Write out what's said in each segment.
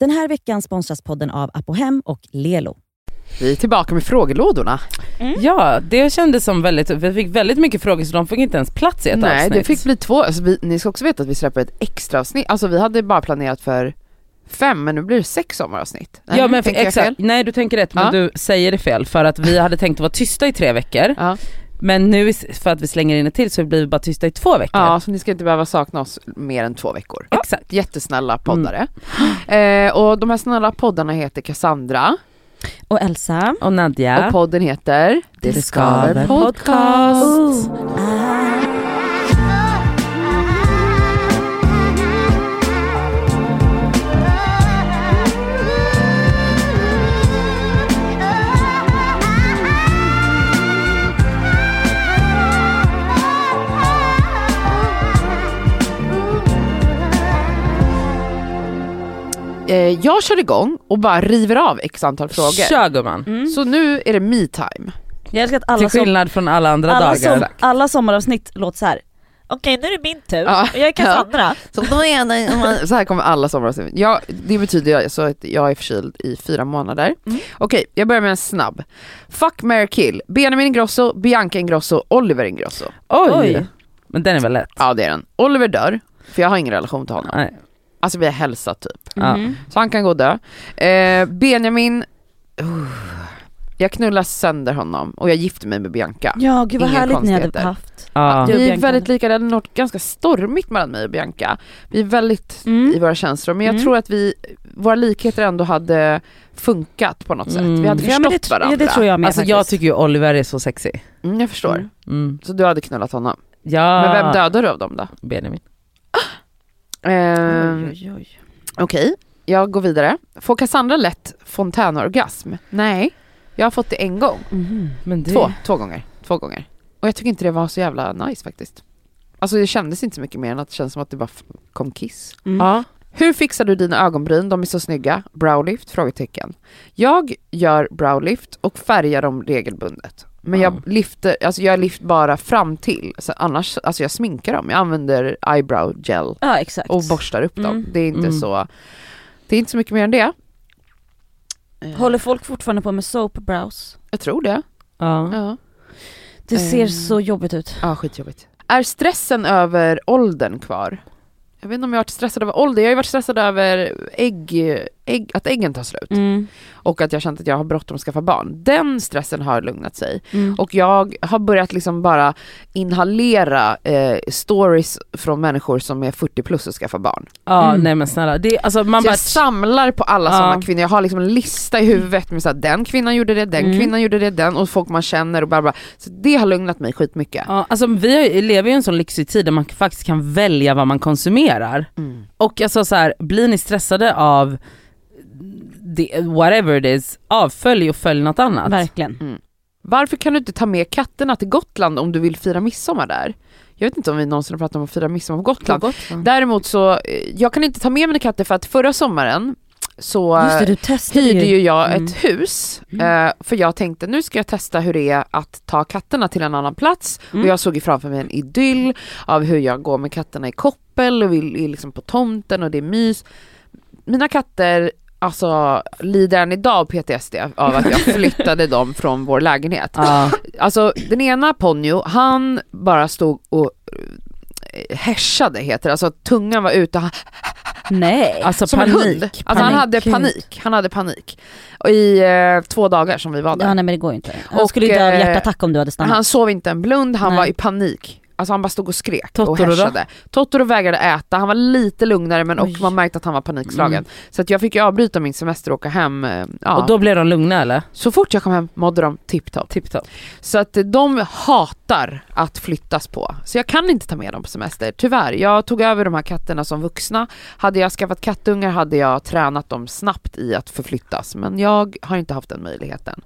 Den här veckan sponsras podden av Apohem och Lelo. Vi är tillbaka med frågelådorna. Ja, det kändes som väldigt, vi fick väldigt mycket frågor så de fick inte ens plats i ett Nej avsnitt. det fick bli två, alltså vi, ni ska också veta att vi släpper ett extra avsnitt. Alltså vi hade bara planerat för fem men nu blir det sex sommaravsnitt. Nej, Ja men exakt, nej du tänker rätt men Ja. du säger det fel för att vi hade tänkt att vara tysta i tre veckor Ja. Men nu för att vi slänger in ett till så blir vi bara tysta i två veckor. ja, så ni ska inte behöva sakna oss mer än två veckor. Exakt. Jättesnälla poddare. Eh, och de här snälla poddarna heter Cassandra Och Elsa. Och Nadja. och podden heter Det skaver podcast. Eh, jag kör igång och bara river av x antal frågor. Kör gumman. Mm. Så nu är det me time. Jag älskar att alla, Till som, skillnad från alla andra alla, dagar. som, alla sommaravsnitt låter så här. Okej nu är det min tur, Ja. och jag är Cassandra. Så, då är det, så här kommer alla sommaravsnitt. Ja, det betyder alltså att jag är förkyld i fyra månader. Mm. Okej, jag börjar med en snabb. Fuck, marry, kill. Benjamin Ingrosso, Bianca Ingrosso, Oliver Ingrosso. Oj. Oj. Men den är väl lätt? Ja det är den. Oliver dör, för jag har ingen relation till honom. Nej. Alltså vi har hälsat typ. Ja. Mhm. Så han kan gå och dö. Eh, Benjamin, uh, jag knullar sönder honom och jag gifter mig med Bianca. Ja gud vad Inga härligt ni hade haft. Ja. Och Vi är väldigt lika, det är något ganska stormigt mellan mig och Bianca. Vi är väldigt Mm. i våra känslor men jag Mm. tror att vi, våra likheter ändå hade funkat på något sätt. Mm. Vi hade Ja, förstått men det, varandra. ja, det tror jag med Alltså faktiskt. jag tycker ju Oliver är så sexy. Mm, jag förstår. Mm. Mm. Så du hade knullat honom. Ja. Men vem dödade du av dem då? Benjamin. Ehm, Oj, oj, oj. Okej, jag går vidare. Får Cassandra lätt fontänorgasm? Nej, jag har fått det en gång. Mhm. Men det... Två, två gånger. Två gånger. Och jag tycker inte det var så jävla nice faktiskt. Alltså det kändes inte så mycket mer än att det kändes som att det bara kom kiss. Mm. Ja. Hur fixar du dina ögonbryn? De är så snygga. Browlift? Frågetecken. Jag gör browlift och färgar dem regelbundet. Men jag Ja. lyfter, alltså jag lyft bara fram till. Så annars, alltså jag sminkar dem. Jag använder eyebrow gel Ja exakt. och borstar upp dem. Mm. Det är inte Mm. så, det är inte så mycket mer än det. Eh, Håller folk fortfarande på med soap brows? Jag tror det. Ja. Ja. Det ser Eh. så jobbigt ut. Ja, skitjobbigt. Är stressen över åldern kvar? Jag vet inte om jag har varit stressad över ålder, jag har ju varit stressad över ägg, ägg, att äggen tar slut. Mm. Och att jag känt att jag har bråttom att skaffa barn. Den stressen har lugnat sig. Mm. Och jag har börjat liksom bara inhalera eh, stories från människor som är 40 plus och skaffar barn. Ja, Mm. nej men snälla. Det, alltså man Så bara... jag samlar på alla Ja. sådana kvinnor, jag har liksom en lista i huvudet med så här, den kvinnan gjorde det, den Mm. kvinnan gjorde det, den och folk man känner och bara, bara. Så det har lugnat mig skitmycket. Ja, alltså vi lever ju i en sån lyxig tid där man faktiskt kan välja vad man konsumerar. Mm. Och alltså så här, blir ni stressade av det, whatever it is, avfölj och följ något annat. Verkligen. Varför kan du inte ta med katterna till Gotland om du vill fira midsommar där? Jag vet inte om vi någonsin har pratat om att fira midsommar på Gotland. Däremot så, eh, jag kan inte ta med mina katter för att förra sommaren så det, hyrde ju. ju jag Mm. ett hus, Mm. eh, för jag tänkte nu ska jag testa hur det är att ta katterna till en annan plats. Mm. Och jag såg ju framför mig en idyll av hur jag går med katterna i koppel och vi är liksom på tomten och det är mys. Mina katter alltså lider än idag av PTSD av att jag flyttade dem från vår lägenhet. Ja. Alltså den ena Ponyo, han bara stod och eh, härsade heter det, alltså tungan var ute, han, Nej. Alltså som en panik. hund. Alltså han hade panik, han hade panik. Och I eh, två dagar som vi var där. Ja nej men det går ju inte. Han Och, skulle ju dö av eh, hjärtattack om du hade stannat. Han sov inte en blund, han Nej. var i panik. Alltså han bara stod och skrek Totoro och härsade. Totoro vägrade äta, han var lite lugnare men och Oj. man märkte att han var panikslagen. Mm. Så att jag fick avbryta min semester och åka hem. eh, Ja. Och då blev de lugna eller? Så fort jag kom hem mådde de tipptopp. Tipptopp. Så att eh, de hatar att flyttas på. Så jag kan inte ta med dem på semester, tyvärr. Jag tog över de här katterna som vuxna. Hade jag skaffat kattungar hade jag tränat dem snabbt i att förflyttas. Men jag har inte haft den möjligheten.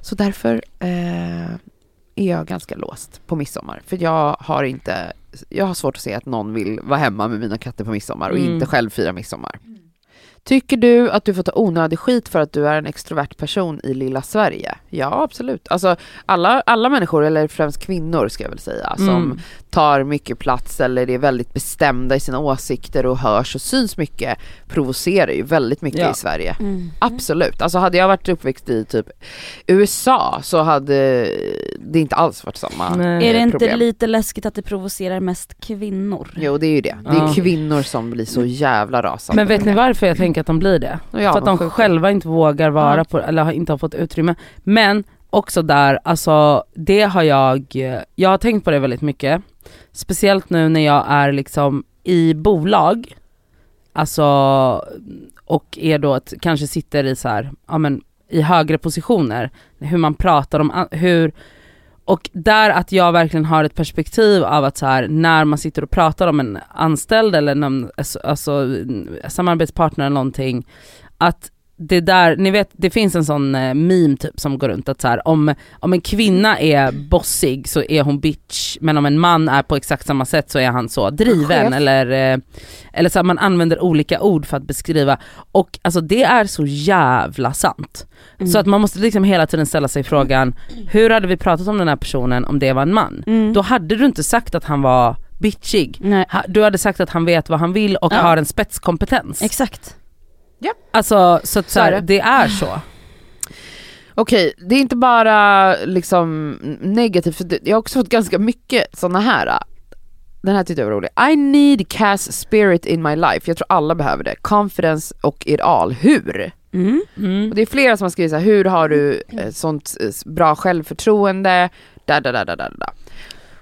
Så därför eh, är jag ganska låst på midsommar. För jag har inte, jag har svårt att se att någon vill vara hemma med mina katter på midsommar och Mm. inte själv fira midsommar. Tycker du att du får ta onödig skit för att du är en extrovert person i lilla Sverige? Ja, absolut. Alltså alla, alla människor, eller främst kvinnor ska jag väl säga, som Mm. tar mycket plats eller är väldigt bestämda i sina åsikter och hörs och syns mycket provocerar ju väldigt mycket Ja. i Sverige. Mm. Absolut, alltså hade jag varit uppväxt i typ USA så hade det inte alls varit samma Nej. Är det inte problem. lite läskigt att det provocerar mest kvinnor? Jo det är ju det, det är Ja. kvinnor som blir så jävla rasande. Men vet ni varför jag tänker att de blir det? Ja, för att de sjukt. själva inte vågar vara Ja. på eller inte har fått utrymme. Men också där, alltså det har jag, jag har tänkt på det väldigt mycket. Speciellt nu när jag är liksom i bolag, alltså och är då, att, kanske sitter i så här, ja men i högre positioner, hur man pratar om, hur och där att jag verkligen har ett perspektiv av att så här, när man sitter och pratar om en anställd eller någon alltså, alltså, samarbetspartner eller någonting, att det där, ni vet det finns en sån eh, meme typ som går runt att så här, om, om en kvinna är bossig så är hon bitch, men om en man är på exakt samma sätt så är han så driven Chef. eller, eh, eller så här, man använder olika ord för att beskriva, och alltså det är så jävla sant. Mm. Så att man måste liksom hela tiden ställa sig frågan, hur hade vi pratat om den här personen om det var en man? Mm. Då hade du inte sagt att han var bitchig. Nej, Du hade sagt att han vet vad han vill och Ja. har en spetskompetens. exakt. Alltså så att så Så är här, det. det är så. Okej, det är inte bara liksom negativt, för jag har också fått ganska mycket såna här. äh, Den här tyckte jag var rolig. I need Cass spirit in my life. Jag tror alla behöver det. Confidence och it all. Hur? Mm. Mm. Och det är flera som har skrivit så här, hur har du eh, sånt eh, bra självförtroende? Da, da, da, da, da, da.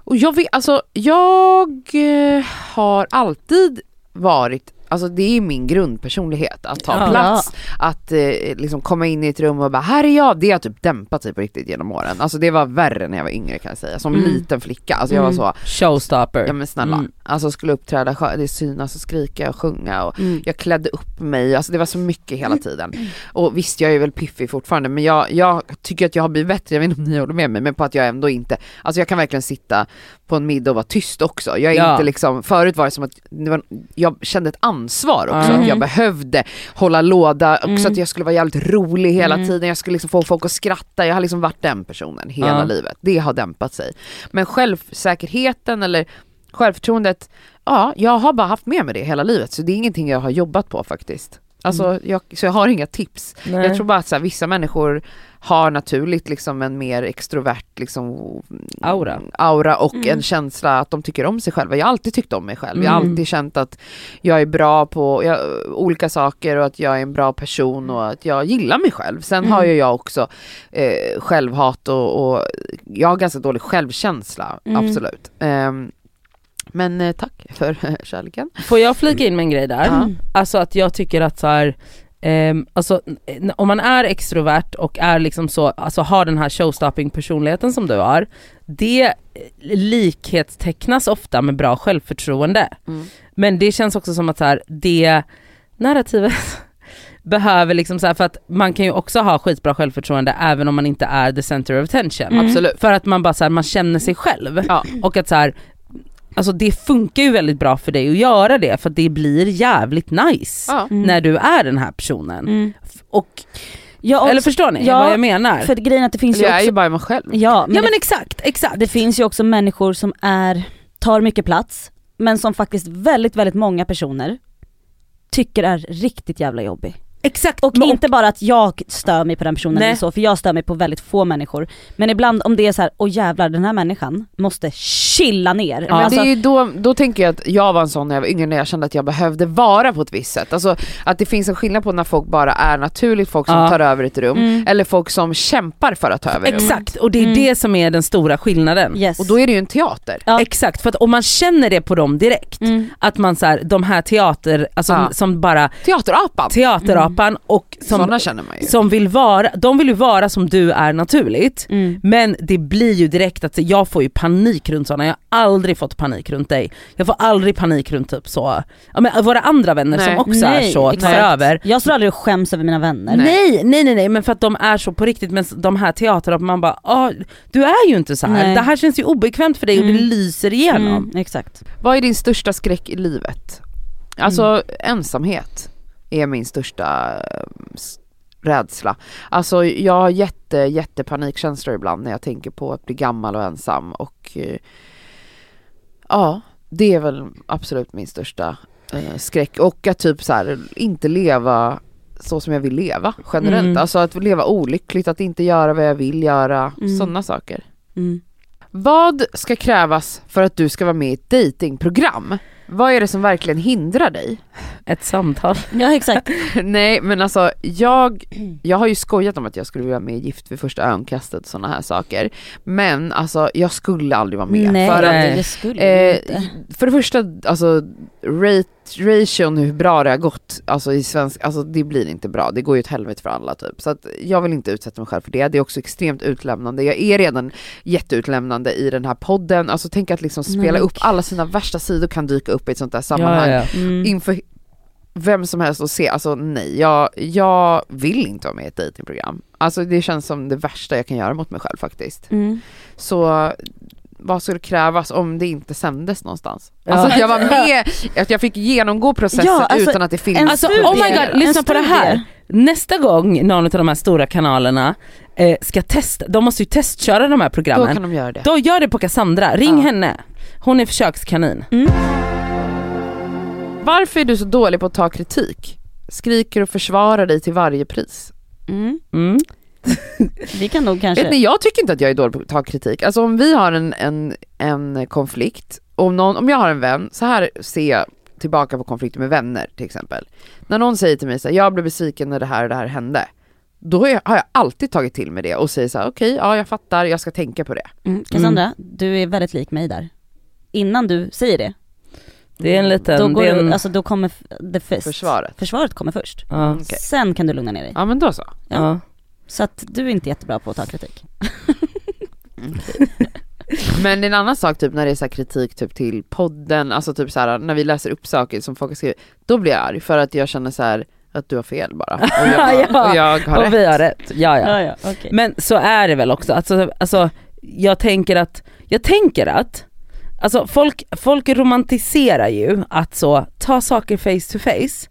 Och jag vet, alltså jag eh, har alltid varit Alltså det är min grundpersonlighet, att ta Ja. plats, att eh, liksom komma in i ett rum och bara här är jag, det har typ dämpat sig på riktigt genom åren. Alltså det var värre när jag var yngre kan jag säga, som Mm. liten flicka. Alltså jag var Mm. så, Showstopper. ja men snälla, Mm. alltså skulle uppträda, det synas och skrika och sjunga och Mm. jag klädde upp mig, alltså det var så mycket hela tiden. Och visst jag är väl piffig fortfarande men jag, jag tycker att jag har blivit bättre, jag vet inte om ni håller med mig, men på att jag ändå inte, alltså jag kan verkligen sitta på en middag och vara tyst också. Jag är Ja. inte liksom, förut var det som att var, jag kände ett ansvar också, Mm. att jag behövde hålla låda, också Mm. att jag skulle vara jävligt rolig hela Mm. tiden, jag skulle liksom få folk att skratta, jag har liksom varit den personen hela Ja. livet. Det har dämpat sig. Men självsäkerheten eller självförtroendet, ja, jag har bara haft med mig det hela livet så det är ingenting jag har jobbat på faktiskt. Alltså, jag, så jag har inga tips. Nej. Jag tror bara att så här, vissa människor har naturligt liksom en mer extrovert liksom, Aura. aura och Mm. en känsla att de tycker om sig själva. Jag har alltid tyckt om mig själv. Jag har Mm. alltid känt att jag är bra på jag, olika saker och att jag är en bra person och att jag gillar mig själv. Sen Mm. har ju jag också eh, självhat och, och jag har ganska dålig självkänsla, Mm. absolut. Ehm, men eh, tack för kärleken. Får jag flika in med en grej där? Ja. Alltså att jag tycker att så här, ehm, alltså, om man är extrovert och är liksom så, alltså har den här showstopping personligheten som du har, det eh, likhetstecknas ofta med bra självförtroende. Mm. Men det känns också som att så här, det narrativet behöver liksom så här, för att man kan ju också ha skitbra självförtroende även om man inte är the center of attention. Mm. Absolut. För att man bara så här, man känner sig själv. Ja. Och att så här, alltså det funkar ju väldigt bra för dig att göra det för att det blir jävligt nice Ja. Mm. när du är den här personen. Mm. Och, Ja, eller också, förstår ni ja, vad jag menar? för grejen är att det finns Eller ju jag är också, ju bara mig själv. ja, men ja det, men exakt, exakt. det finns ju också människor som är, tar mycket plats, men som faktiskt väldigt, väldigt många personer tycker är riktigt jävla jobbig. Exakt. Och Men- inte bara att jag stör mig på den personen Nej. eller så, för jag stör mig på väldigt få människor. Men ibland om det är så här, åh jävlar den här människan måste chilla ner. Ja, alltså, det är ju då, då tänker jag att jag var en sån när jag var yngre när jag kände att jag behövde vara på ett visst sätt. Alltså att det finns en skillnad på när folk bara är naturligt, folk som Ja. tar över ett rum, Mm. eller folk som kämpar för att ta över. Exakt, och det är Mm. det som är den stora skillnaden. yes. Och då är det ju en teater. Ja. Exakt, för att om man känner det på dem direkt, mm. att man så här, de här teater, alltså Ja. som bara Teaterapan, teaterapan och som, sådana känner man ju. som vill vara, de vill ju vara som du är naturligt. Mm. Men det blir ju direkt att jag får ju panik runt sådana, jag har aldrig fått panik runt dig. Jag får aldrig panik runt typ så, ja, men våra andra vänner Nej. som också är Nej, så, tar exakt. över. Jag står aldrig och skäms över mina vänner. Nej. Nej. nej nej men för att de är så på riktigt men de här teaterna man bara ah, du är ju inte så här. Nej. det här känns ju obekvämt för dig och det Mm. lyser igenom. Mm, exakt. Vad är din största skräck i livet? Alltså Mm. ensamhet är min största eh, rädsla. Alltså jag har jätte, jätte panikkänslor ibland när jag tänker på att bli gammal och ensam och eh, ja, det är väl absolut min största eh, skräck. Och att typ så här, inte leva så som jag vill leva generellt. Mm. Alltså att leva olyckligt, att inte göra vad jag vill göra, Mm. sådana saker. Mm. Vad ska krävas för att du ska vara med i ett datingprogram? Vad är det som verkligen hindrar dig? Ett samtal. Ja exakt. Nej men alltså jag, jag har ju skojat om att jag skulle vara med i Gift vid första ögonkastet och sådana här saker. Men alltså jag skulle aldrig vara med. Nej, för att Nej. det skulle Eh, inte. för det första, alltså rate, ration hur bra det har gått, alltså i svensk, alltså det blir inte bra, det går ju åt helvete för alla typ. Så att jag vill inte utsätta mig själv för det, det är också extremt utlämnande. Jag är redan jätteutlämnande i den här podden, alltså tänk att liksom Nej, spela men upp alla sina värsta sidor kan dyka upp i ett sånt där Ja, sammanhang. ja. Mm. Inför vem som helst och se, alltså nej, jag, jag vill inte vara med i ett datingprogram. Alltså det känns som det värsta jag kan göra mot mig själv faktiskt. Mm. Så vad skulle krävas om det inte sändes någonstans? Ja. Alltså att jag var med, att jag fick genomgå processen Ja, alltså, utan att det en filmas. Alltså studie. oh my god, lyssna på det här. Nästa gång någon av de här stora kanalerna eh, ska testa, de måste ju testköra de här Då programmen. kan de göra det. Då gör det på Cassandra, ring Ja. henne. Hon är försökskanin. Varför är du så dålig på att ta kritik? Skriker och försvarar dig till varje pris. Mm. Mm. Vi kan nog kanske... Vet ni, jag tycker inte att jag är dålig på att ta kritik. Alltså om vi har en, en, en konflikt, om, någon, om jag har en vän, så här ser jag tillbaka på konflikter med vänner till exempel. När någon säger till mig så här, jag blev besviken när det här och det här hände. Då har jag alltid tagit till mig det och säger så här, okej, ja jag fattar, jag ska tänka på det. Mm. Cassandra, du är väldigt lik mig där. Innan du säger det, Det är en liten, då, går det är en, du, alltså, då kommer det först. Försvaret. Försvaret kommer först. ja, Okej. Sen kan du lugna ner dig. Ja men då så. ja. Så att du är inte jättebra på att ta kritik. Men en annan sak typ när det är så här kritik typ till podden, alltså typ så här när vi läser upp saker som folk har skrivit, då blir jag arg för att jag känner så här att du har fel bara. Och jag, Ja, och jag har Och rätt. vi har rätt, ja ja. ja, okej. Men så är det väl också, alltså, alltså jag tänker att, jag tänker att, alltså folk, folk romantiserar ju att så, ta saker face to face.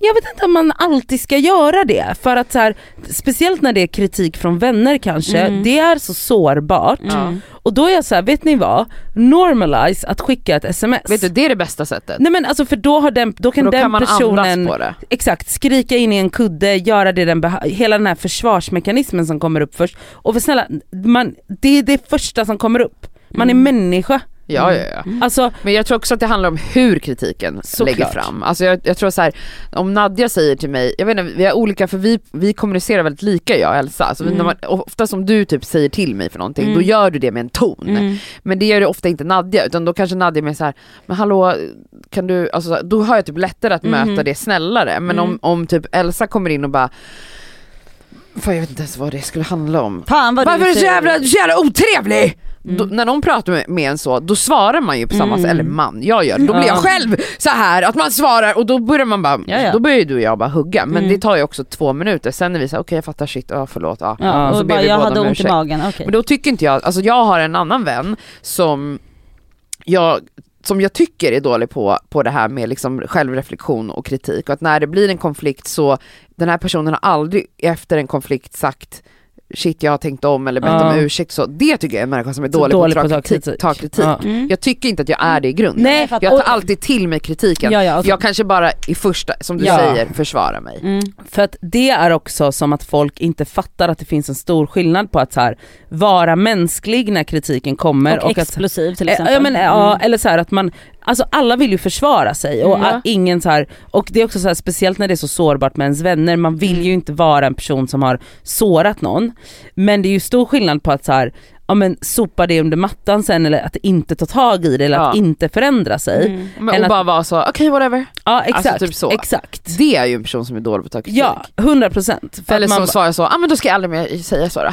Jag vet inte om man alltid ska göra det, för att så här, speciellt när det är kritik från vänner kanske, Mm. det är så sårbart. Mm. Och då är jag så här, vet ni vad? Normalize att skicka ett sms. Vet du, det är det bästa sättet. Nej men alltså för då, har den, då kan då den kan man personen på det. Exakt, skrika in i en kudde, göra det den hela den här försvarsmekanismen som kommer upp först. Och för snälla, man, det är det första som kommer upp. Man Mm. är människa. Ja, ja, ja. Alltså, Men jag tror också att det handlar om hur kritiken lägger fram. Alltså jag, jag tror så här, om Nadja säger till mig, jag vet inte, vi har olika för vi, vi kommunicerar väldigt lika jag och Elsa. Alltså Mm. när man, ofta som du typ säger till mig för någonting, Mm. då gör du det med en ton. Mm. Men det gör det ofta inte Nadja, utan då kanske Nadja är mer så här, men hallå, kan du, alltså, då har jag typ lättare att Mhm. möta det snällare. Men Mm. om, om typ Elsa kommer in och bara, fan jag vet inte ens vad det skulle handla om. Fan vad Varför du är du så jävla, jävla otrevlig? Mm. Då, när någon pratar med, med en så, då svarar man ju på samma Mm. sätt, eller man, jag gör, då blir Ja. jag själv så här att man svarar och då börjar man bara, Ja, ja. då börjar ju du och jag bara hugga, men Mm. det tar ju också två minuter, sen är vi såhär, okej jag fattar shit, ja förlåt, ja. Ja, Och så och ber bara, vi jag båda hade om ont i ursäkt. magen, okej. Men då tycker inte jag, alltså jag har en annan vän som jag, som jag tycker är dålig på, på det här med liksom självreflektion och kritik och att när det blir en konflikt så, den här personen har aldrig efter en konflikt sagt shit jag har tänkt om eller bett Ja. om ursäkt så, det tycker jag är en människa som är dålig, dålig på att ta att kritik. Ta kritik. Ja. Mm. Jag tycker inte att jag är det i grunden. Nej, för att- jag tar och- alltid till mig kritiken. Ja, ja, Jag kanske bara i första, som du Ja. säger, försvarar mig. Mm. för att det är också som att folk inte fattar att det finns en stor skillnad på att så här, vara mänsklig när kritiken kommer Och, och, att explosiv till Eh, exempel. Ja, men, ja, Mm. eller så här att man, alltså alla vill ju försvara sig och Mm. ingen så här, och det är också så här, speciellt när det är så sårbart med ens vänner, man vill Mm. ju inte vara en person som har sårat någon. Men det är ju stor skillnad på att så här, ja men sopa det under mattan sen eller att inte ta tag i det eller Ja. att inte förändra sig. Mm. Men, och att- bara vara så, okej whatever. Ja exakt, Alltså, typ så. exakt. Det är ju en person som är dålig på att ta kritik. Ja, 100 procent. Eller som svarar så, ah, men då ska jag aldrig mer säga så då.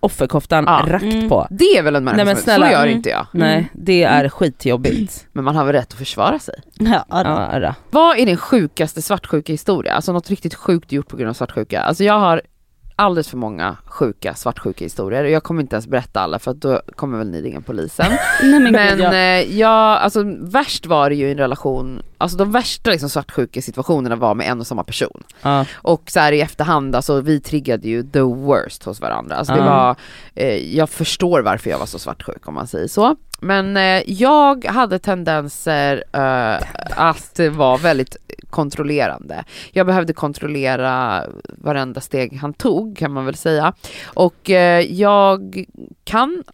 Offerkoftan Ja. rakt Mm. på. Det är väl en människa Nej, men som, snälla. så gör Mm. inte jag. Nej, det är skitjobbigt. Men man har väl rätt att försvara sig. Ja, ja. Ja. Vad är din sjukaste svartsjuka historia? Alltså något riktigt sjukt gjort på grund av svartsjuka. Alltså jag har alldeles för många sjuka svartsjuka historier och jag kommer inte ens berätta alla för att då kommer väl ni ringa polisen. Nej men, Men gud, ja. eh, jag, alltså värst var det ju i en relation alltså de värsta liksom svartsjuka situationerna var med en och samma person. Ja. Och så här i efterhand, alltså vi triggade ju the worst hos varandra. Alltså det Ja. var, eh, jag förstår varför jag var så svartsjuk om man säger så. Men eh, jag hade tendenser eh, att vara väldigt kontrollerande. Jag behövde kontrollera varenda steg han tog kan man väl säga. Och eh, jag kan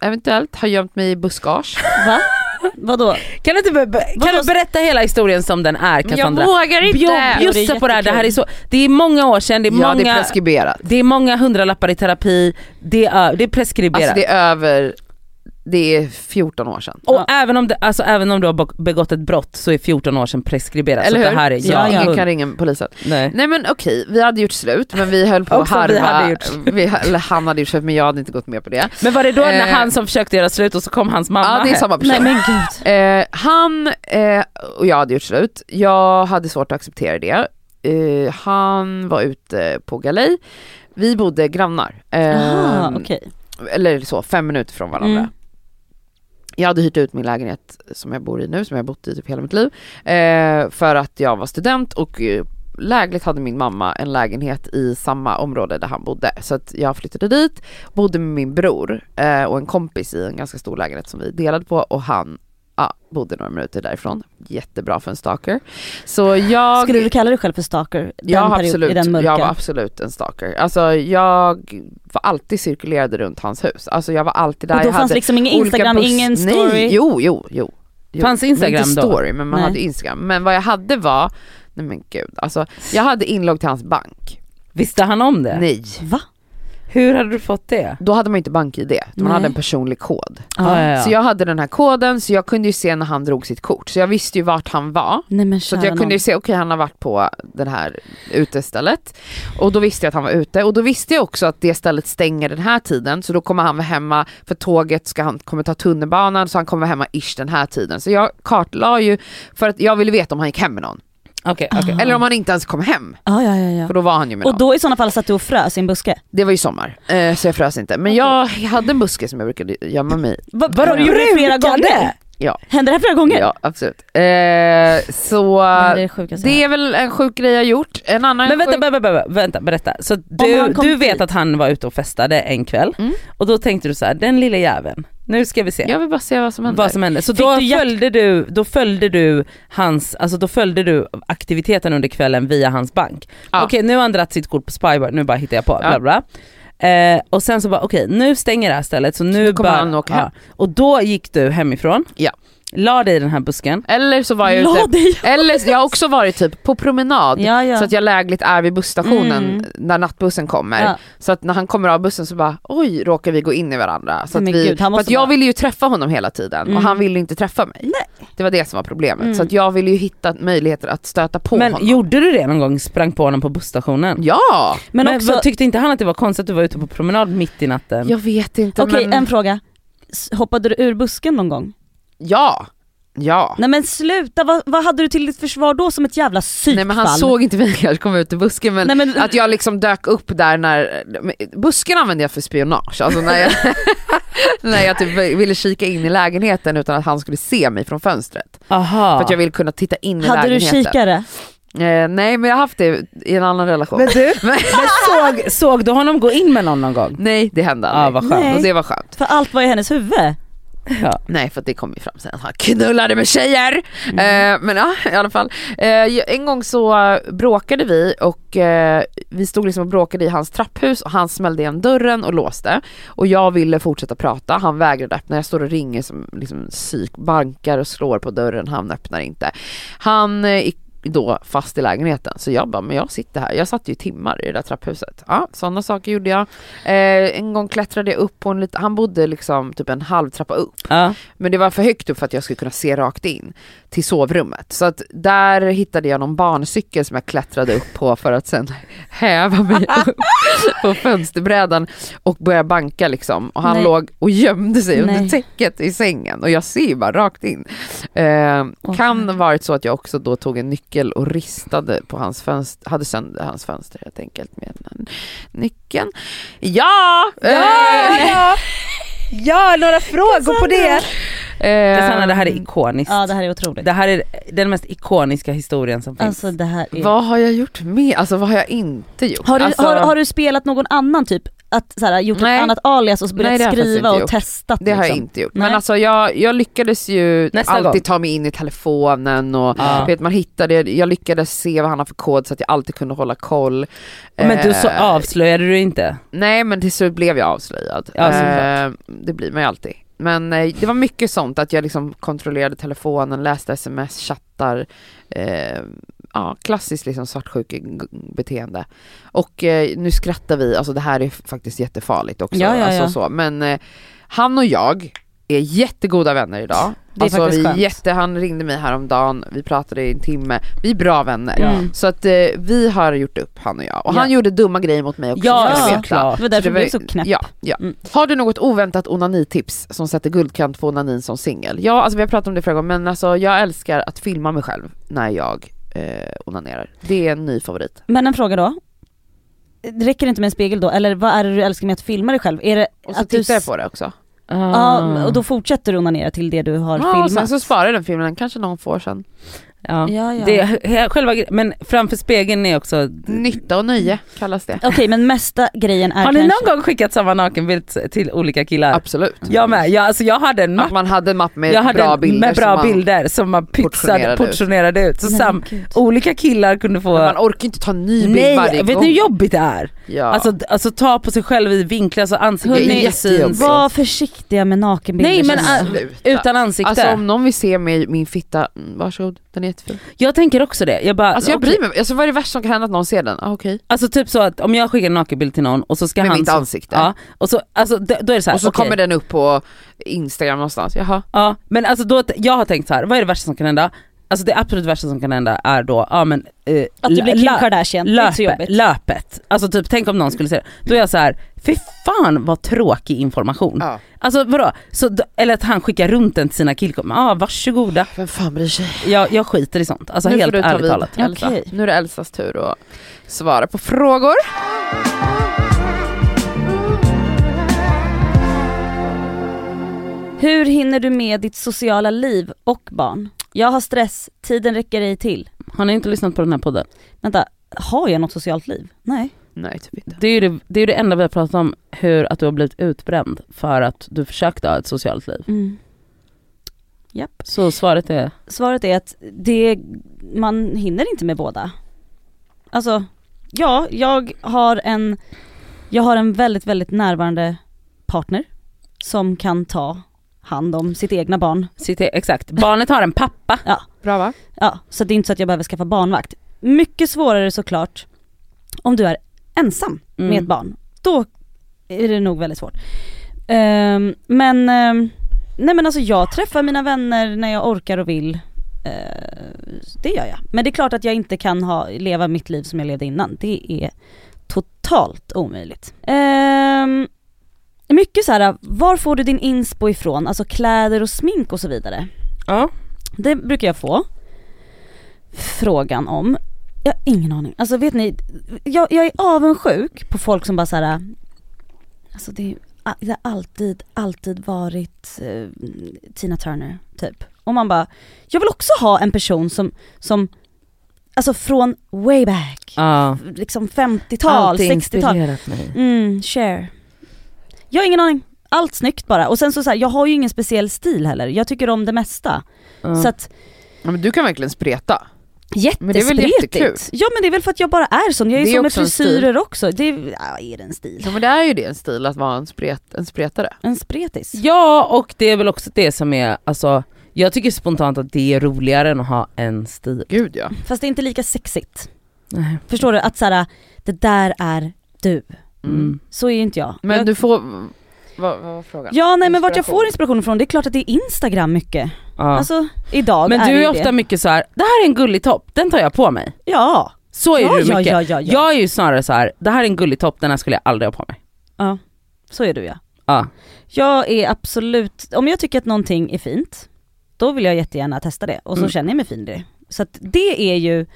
eventuellt ha gömt mig i buskage. Va? Vadå? Kan, du inte be- kan du berätta hela historien som den är Men jag Cassandra? vågar inte! Bjo- Bjussa på det här, det här är så, det är många år sedan, det är ja, det är många, preskriberat. det är många hundralappar i terapi, det är, det är preskriberat. Alltså det är över, det är 14 år sedan. Och Ja. även, om det, alltså, även om du har be- begått ett brott så är 14 år sedan preskriberat. Eller så hur? det här är, Ja, Ingen ja. kan ringa polisen. Nej. Nej men okej, vi hade gjort slut men vi höll på att harva. vi hade gjort vi, eller han hade gjort slut men jag hade inte gått med på det. Men var det då när Eh. han som försökte göra slut och så kom hans mamma Ja det är samma person. Nej men gud. Eh, han eh, och jag hade gjort slut, jag hade svårt att acceptera det. Eh, han var ute på galej, vi bodde grannar. Eh, Jaha okej. Eller så, fem minuter från varandra. Mm. Jag hade hyrt ut min lägenhet som jag bor i nu, som jag har bott i typ hela mitt liv. Eh, för att jag var student och eh, lägligt hade min mamma en lägenhet i samma område där han bodde. Så att jag flyttade dit, bodde med min bror eh, och en kompis i en ganska stor lägenhet som vi delade på och han ja, bodde några minuter därifrån. Jättebra för en stalker. Så jag... Skulle du kalla dig själv för stalker? Den Ja absolut, I den mörka? jag var absolut en stalker. Alltså jag var alltid cirkulerade runt hans hus. Alltså jag var alltid där. och då jag fanns hade liksom ingen Instagram, buss- ingen story? Nej, jo, jo, jo. jo. Fanns Men Instagram inte då? story, men man Nej. hade Instagram. Men vad jag hade var, nej men gud, alltså jag hade inlogg till hans bank. Visste han om det? Nej, Va? Hur hade du fått det? då hade man inte bank-id, man Nej. hade en personlig kod. Ja, ja, ja. Så jag hade den här koden, så jag kunde ju se när han drog sitt kort. Så jag visste ju vart han var. Nej men Så jag kunde ju se, okej han har varit på det här utestället. Och då visste jag att han var ute. Och då visste jag också att det stället stänger den här tiden. Så då kommer han vara hemma, för tåget ska han, kommer ta tunnelbanan, så han kommer vara hemma ish den här tiden. Så jag kartlade ju, för att jag ville veta om han gick hem med någon. Okej, okej. Eller om han inte ens kom hem. Ja ja ja. ja. För då var han ju med Och någon. då i sådana fall satt du och frös i en buske? Det var ju sommar, eh, så jag frös inte. Men jag hade en buske som jag brukade gömma mig i. Va, Vadå, du gjort det flera gånger? Ja. Hände det här flera gånger? Ja absolut. Eh, så Det är det är väl en sjuk grej jag gjort. En annan Men vänta, sjuk... vänta, vänta, vänta, berätta. Så du, du vet dit. att han var ute och festade en kväll Mm. och då tänkte du så här: den lilla jäveln, nu ska vi se. Jag vill bara se vad som händer. vad som hände. Så Fick då du följde du, då följde du hans, alltså då följde du aktiviteten under kvällen via hans bank. Ja. Okej nu har han dragit sitt kort på Spybar, nu bara hittar jag på, Ja. bla bla. Eh, och sen så bara okej nu stänger det här stället så nu då kommer bara, han åka hem. Och då gick du hemifrån, Ja. La dig i den här busken, Eller så var jag La ute, dig! eller jag har också varit typ på promenad. Ja ja. Så att jag lägligt är vid busstationen Mm. när nattbussen kommer. ja. Så att när han kommer av bussen så bara oj råkar vi gå in i varandra. Så Nej, att men vi, gud, för att jag bara- ville ju träffa honom hela tiden Mm. och han ville inte träffa mig. Det var det som var problemet. Mm. Så att jag ville ju hitta möjligheter att stöta på men honom. gjorde du det någon gång, sprang på honom på busstationen? Ja! Men, Men, också, vad, tyckte inte han att det var konstigt att du var ute på promenad mitt i natten? Jag vet inte okej men... en fråga. Hoppade du ur busken någon gång? Ja! Ja. Nej men sluta, vad, vad hade du till ditt försvar då som ett jävla psykfall? Nej men han såg inte mig kanske komma ut ur busken men Nej, men, Att jag liksom dök upp där när, busken använde jag för spionage, alltså när jag, när jag typ ville kika in i lägenheten utan att han skulle se mig från fönstret. Aha. För att jag ville kunna titta in i hade du lägenheten. kikare? Eh, nej men jag har haft det i en annan relation. Men du, Men- såg, såg du honom gå in med någon någon gång? nej det hände Ja aldrig. vad skönt. Och det var skönt. För allt var i hennes huvud. Ja. Nej för det kom ju fram sen att han knullade med tjejer. Eh, men ja i alla fall. Eh, en gång så bråkade vi och eh, vi stod liksom och bråkade i hans trapphus och han smällde igen dörren och låste. Och jag ville fortsätta prata, han vägrade öppna. Jag står och ringer som liksom psyk, bankar och slår på dörren, han öppnar inte. Han eh, då fast i lägenheten så jag bara, men jag sitter här. Jag satt ju i timmar i det där trapphuset. Ja, sådana saker gjorde jag. Eh, en gång klättrade jag upp på en liten, han bodde liksom typ en halv trappa upp. Ja. Men det var för högt upp för att jag skulle kunna se rakt in till sovrummet. Så att där hittade jag någon barncykel som jag klättrade upp på för att sen häva mig upp på fönsterbrädan och börja banka liksom. Och han Nej. låg och gömde sig under Nej. täcket i sängen och jag ser bara rakt in. Eh, Åh, kan varit så att jag också då tog en nyckel och ristade på hans fönster, hade sönder hans fönster helt enkelt med den nyckeln. Ja! Ja, Eh, ja. ja, några frågor på det? Cassandra det här är Ehm, ikoniskt. Ja det här är otroligt. Det här är den mest ikoniska historien som finns. Alltså det här är... Vad har jag gjort med? Alltså vad har jag inte gjort? Har du, alltså, har, har du spelat någon annan typ, att så här, gjort Nej. ett annat alias och så Nej, börjat faktiskt skriva och gjort. testat det har jag liksom? inte gjort. Nej. Men alltså jag, jag lyckades ju Nästa alltid gång. ta mig in i telefonen och Ja. vet, man hittade, jag lyckades se vad han har för kod så att jag alltid kunde hålla koll. Men du så Eh, avslöjade du inte? Nej men till slut blev jag avslöjad. Ja. Eh, det blir man ju alltid. Men eh, det var mycket sånt att jag liksom kontrollerade telefonen, läste sms, chattar. Eh, ja, klassiskt liksom svartsjukebeteende. Och eh, nu skrattar vi, alltså det här är faktiskt jättefarligt också. Ja, ja, alltså, ja. Så. Men eh, han och jag är jättegoda vänner idag. Det är alltså, vi är skönt. jätte, han ringde mig häromdagen, vi pratade i en timme. Vi är bra vänner. Mm. Så att eh, vi har gjort upp han och jag. Och Ja. han gjorde dumma grejer mot mig också. Ja, du veta. såklart. Det var därför du blev så knäpp. Ja, ja. Mm. Har du något oväntat onanitips som sätter guldkant på onanin som singel? Ja, alltså vi har pratat om det förra gången, men alltså jag älskar att filma mig själv när jag eh, onanerar. Det är en ny favorit. Men en fråga då. Det räcker inte med en spegel då, eller vad är det du älskar med att filma dig själv? Är det Och så att du... tittar jag s- på det också. Ja, och då fortsätter du onanera till det du har Ja, och filmat? sen så sparar jag den filmen, den kanske någon får sen. Ja. Ja, ja. Det själva men framför spegeln är också... Nytta och nöje kallas det. Okej men mesta grejen är Har ni kanske... någon gång skickat samma nakenbild till olika killar? Absolut. Jag med, jag, alltså jag hade en Att mapp man hade en mapp med jag hade bra bilder. med som bra man, bilder som man pytsade, portionerade ut. Så Nej, sam, olika killar kunde få... Men man orkar inte ta en ny bild Nej, varje vet gång. ni hur jobbigt det är? Ja. Alltså, alltså ta på sig själv i vinklar så ansiktet inte syns. Var försiktiga med nakenbilder Nej, men, äh. Utan ansikte. Alltså om någon vill se mig, min fitta, mm, varsågod, den är jättefin. jag tänker också det. Jag bara, Alltså jag bryr mig, alltså vad är det värsta som kan hända att någon ser den? Ah, Okej. Alltså typ så att om jag skickar en nakenbild till någon och så ska Med han... mitt ansikte. Ja, och så, alltså, då, är det så här, och så okej. kommer den upp på Instagram någonstans, jaha. Ja, men alltså då, jag har tänkt så här, vad är det värsta som kan hända? Alltså det absolut värsta som kan hända är då, ja men... Eh, Att du blir Kim Kardashian, det är inte så löpet, jobbigt. löpet. Alltså typ tänk om någon skulle säga det. Då är jag så här, fy fan vad tråkig information. Ja. Alltså vadå? Så, eller att han skickar runt den till sina killkompisar, ja ah, varsågoda. Vem fan bryr sig? Jag, jag skiter i sånt, alltså nu helt ärligt vid, talat. Elsa. Okej. Nu är det Elsas tur att svara på frågor. Hur hinner du med ditt sociala liv och barn? Jag har stress, tiden räcker ej till. Har ni inte lyssnat på den här podden? Vänta, har jag något socialt liv? Nej. Nej typ inte. Det är ju det, det, är det enda vi har pratat om, hur att du har blivit utbränd för att du försökte ha ett socialt liv. Mm. Japp. Så svaret är, Svaret är att det, man hinner inte med båda. Alltså, ja, jag har en, jag har en väldigt, väldigt närvarande partner som kan ta hand om sitt egna barn. citer, exakt, barnet har en pappa. Bra va? Ja, så det är inte så att jag behöver skaffa barnvakt. Mycket svårare såklart om du är ensam Mm. med ett barn. Då är det nog väldigt svårt. Ehm, men, ehm, nej men alltså jag träffar mina vänner när jag orkar och vill. Eh, det gör jag. Men det är klart att jag inte kan ha, leva mitt liv som jag levde innan. Det är totalt omöjligt. Ehm, mycket så här, var får du din inspo ifrån? Alltså kläder och smink och så vidare. Ja. Det brukar jag få frågan om. Jag har ingen aning. Alltså vet ni, jag, jag är avundsjuk på folk som bara så här. Alltså det, det har alltid, alltid varit eh, Tina Turner typ. Och man bara, jag vill också ha en person som, som alltså från way back, Ja. liksom 50-tal, Alltid 60-tal. inspirerat mig. Mm, share. Jag har ingen aning. Allt snyggt bara. Och sen så, så här, jag har ju ingen speciell stil heller. Jag tycker om det mesta. Ja. Så att Ja, men du kan verkligen spreta. Jättespretigt. Men det är väl jättekul? Ja men det är väl för att jag bara är sån, jag är, är så med frisyrer också. Det är, ja, är det en stil? Ja, men det är ju det en stil att vara en, spret, en spretare. En spretis? Ja och det är väl också det som är, alltså jag tycker spontant att det är roligare än att ha en stil. Gud ja. Fast det är inte lika sexigt. Nej. Förstår du? Att såhär, det där är du. Mm. Så är inte jag. Men jag du får, vad, vad var frågan? Ja nej men vart jag får inspiration ifrån, det är klart att det är Instagram mycket. Ja. Alltså idag Men är du är ofta det. mycket så här: det här är en gullig topp, den tar jag på mig. Ja, Så är ja, du ja, mycket. ja, ja, ja. Jag är ju snarare så här: det här är en gullig topp, den här skulle jag aldrig ha på mig. ja. Så är du ja. Ja. Jag är absolut, om jag tycker att någonting är fint, då vill jag jättegärna testa det och så Mm. känner jag mig fin i det. Så att det är ju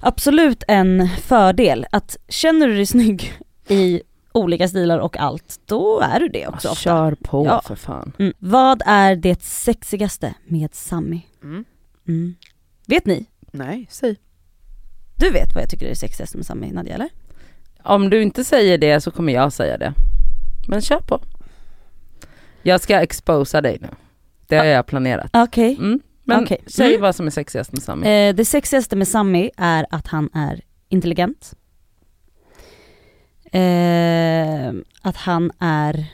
absolut en fördel, att känner du dig snygg i olika stilar och allt, då är du det också ofta. Kör på Ja. för fan. Mm. Vad är det sexigaste med Sammy? Mm. Mm. Vet ni? Nej, säg. Du vet vad jag tycker är det sexigaste med Sammy, Nadja eller? Om du inte säger det så kommer jag säga det. Men kör på. Jag ska exposa dig nu. Det har jag planerat. Okej. Mm. Men Okej. säg Mm. vad som är sexigast med Sami. Eh, det sexigaste med Sammy är att han är intelligent. Eh, att han är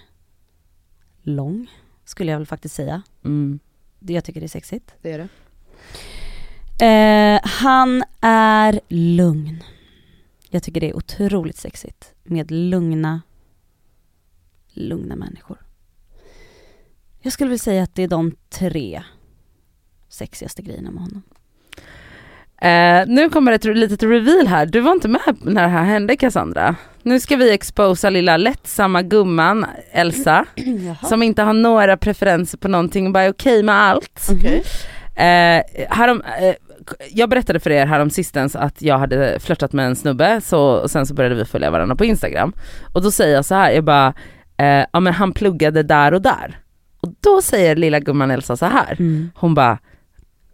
lång, skulle jag väl faktiskt säga. Mm. Jag tycker det är sexigt. Det är det. Eh, han är lugn. Jag tycker det är otroligt sexigt med lugna, lugna människor. Jag skulle vilja säga att det är de tre sexigaste grejerna med honom. Eh, nu kommer ett litet reveal här. Du var inte med när det här hände Cassandra. Nu ska vi exposa lilla lättsamma gumman Elsa som inte har några preferenser på någonting och bara är okej med allt. Okej. Eh, härom, eh, jag berättade för er härom sistens att jag hade flörtat med en snubbe så, och sen så började vi följa varandra på Instagram. Och då säger jag så här, jag bara, eh, ja men han pluggade där och där. Och då säger lilla gumman Elsa så här, Mm. hon bara,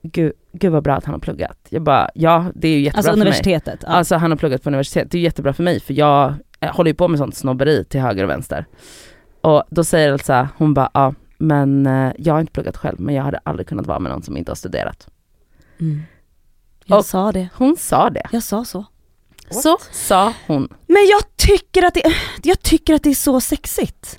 gud, gud vad bra att han har pluggat. Jag bara, ja det är ju jättebra Alltså för mig. universitetet. Ja. Alltså han har pluggat på universitet, det är jättebra för mig för jag eh, håller ju på med sånt snobberi till höger och vänster. Och då säger Elsa, hon bara, ja men eh, jag har inte pluggat själv men jag hade aldrig kunnat vara med någon som inte har studerat. Mm. Jag Och- sa det. Hon sa det. Jag sa så. Så sa hon. Men jag tycker att det, jag tycker att det är så sexigt.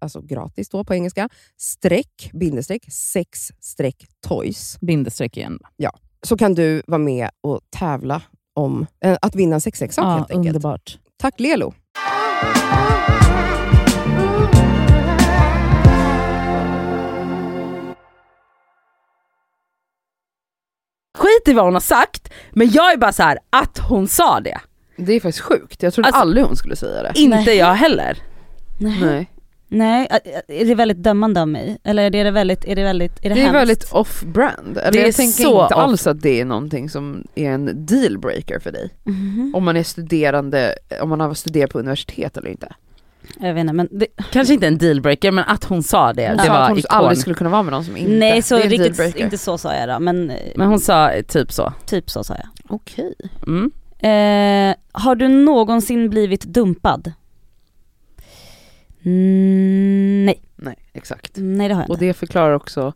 alltså gratis då på engelska, streck, bindestreck, sex streck toys. Bindestreck igen. Så kan du vara med och tävla om eh, att vinna en sexleksak Ja, helt enkelt. underbart. Tack Lelo! Skit i vad hon har sagt, men jag är bara så här att hon sa det. Det är faktiskt sjukt. Jag trodde Alltså- aldrig hon skulle säga det. Inte Nej. jag heller. Nej. Nej. Nej, är det väldigt dömande av mig? Eller är det väldigt, är det väldigt, är det, Det är väldigt off-brand. Eller Det är jag tänker så inte off. alls att det är någonting som är en dealbreaker för dig. Mhm. Om man är studerande, om man har studerat på universitet eller inte. Jag vet inte men det, Kanske inte en dealbreaker men att hon sa det, Hon det att var hon ikon. aldrig skulle kunna vara med någon som inte. nej så riktigt, inte så sa jag då men, Men hon sa typ så. typ så sa jag. Okej. Mm. Eh, har du någonsin blivit dumpad? Mm, nej, Nej, exakt. nej det har jag Och inte. det förklarar också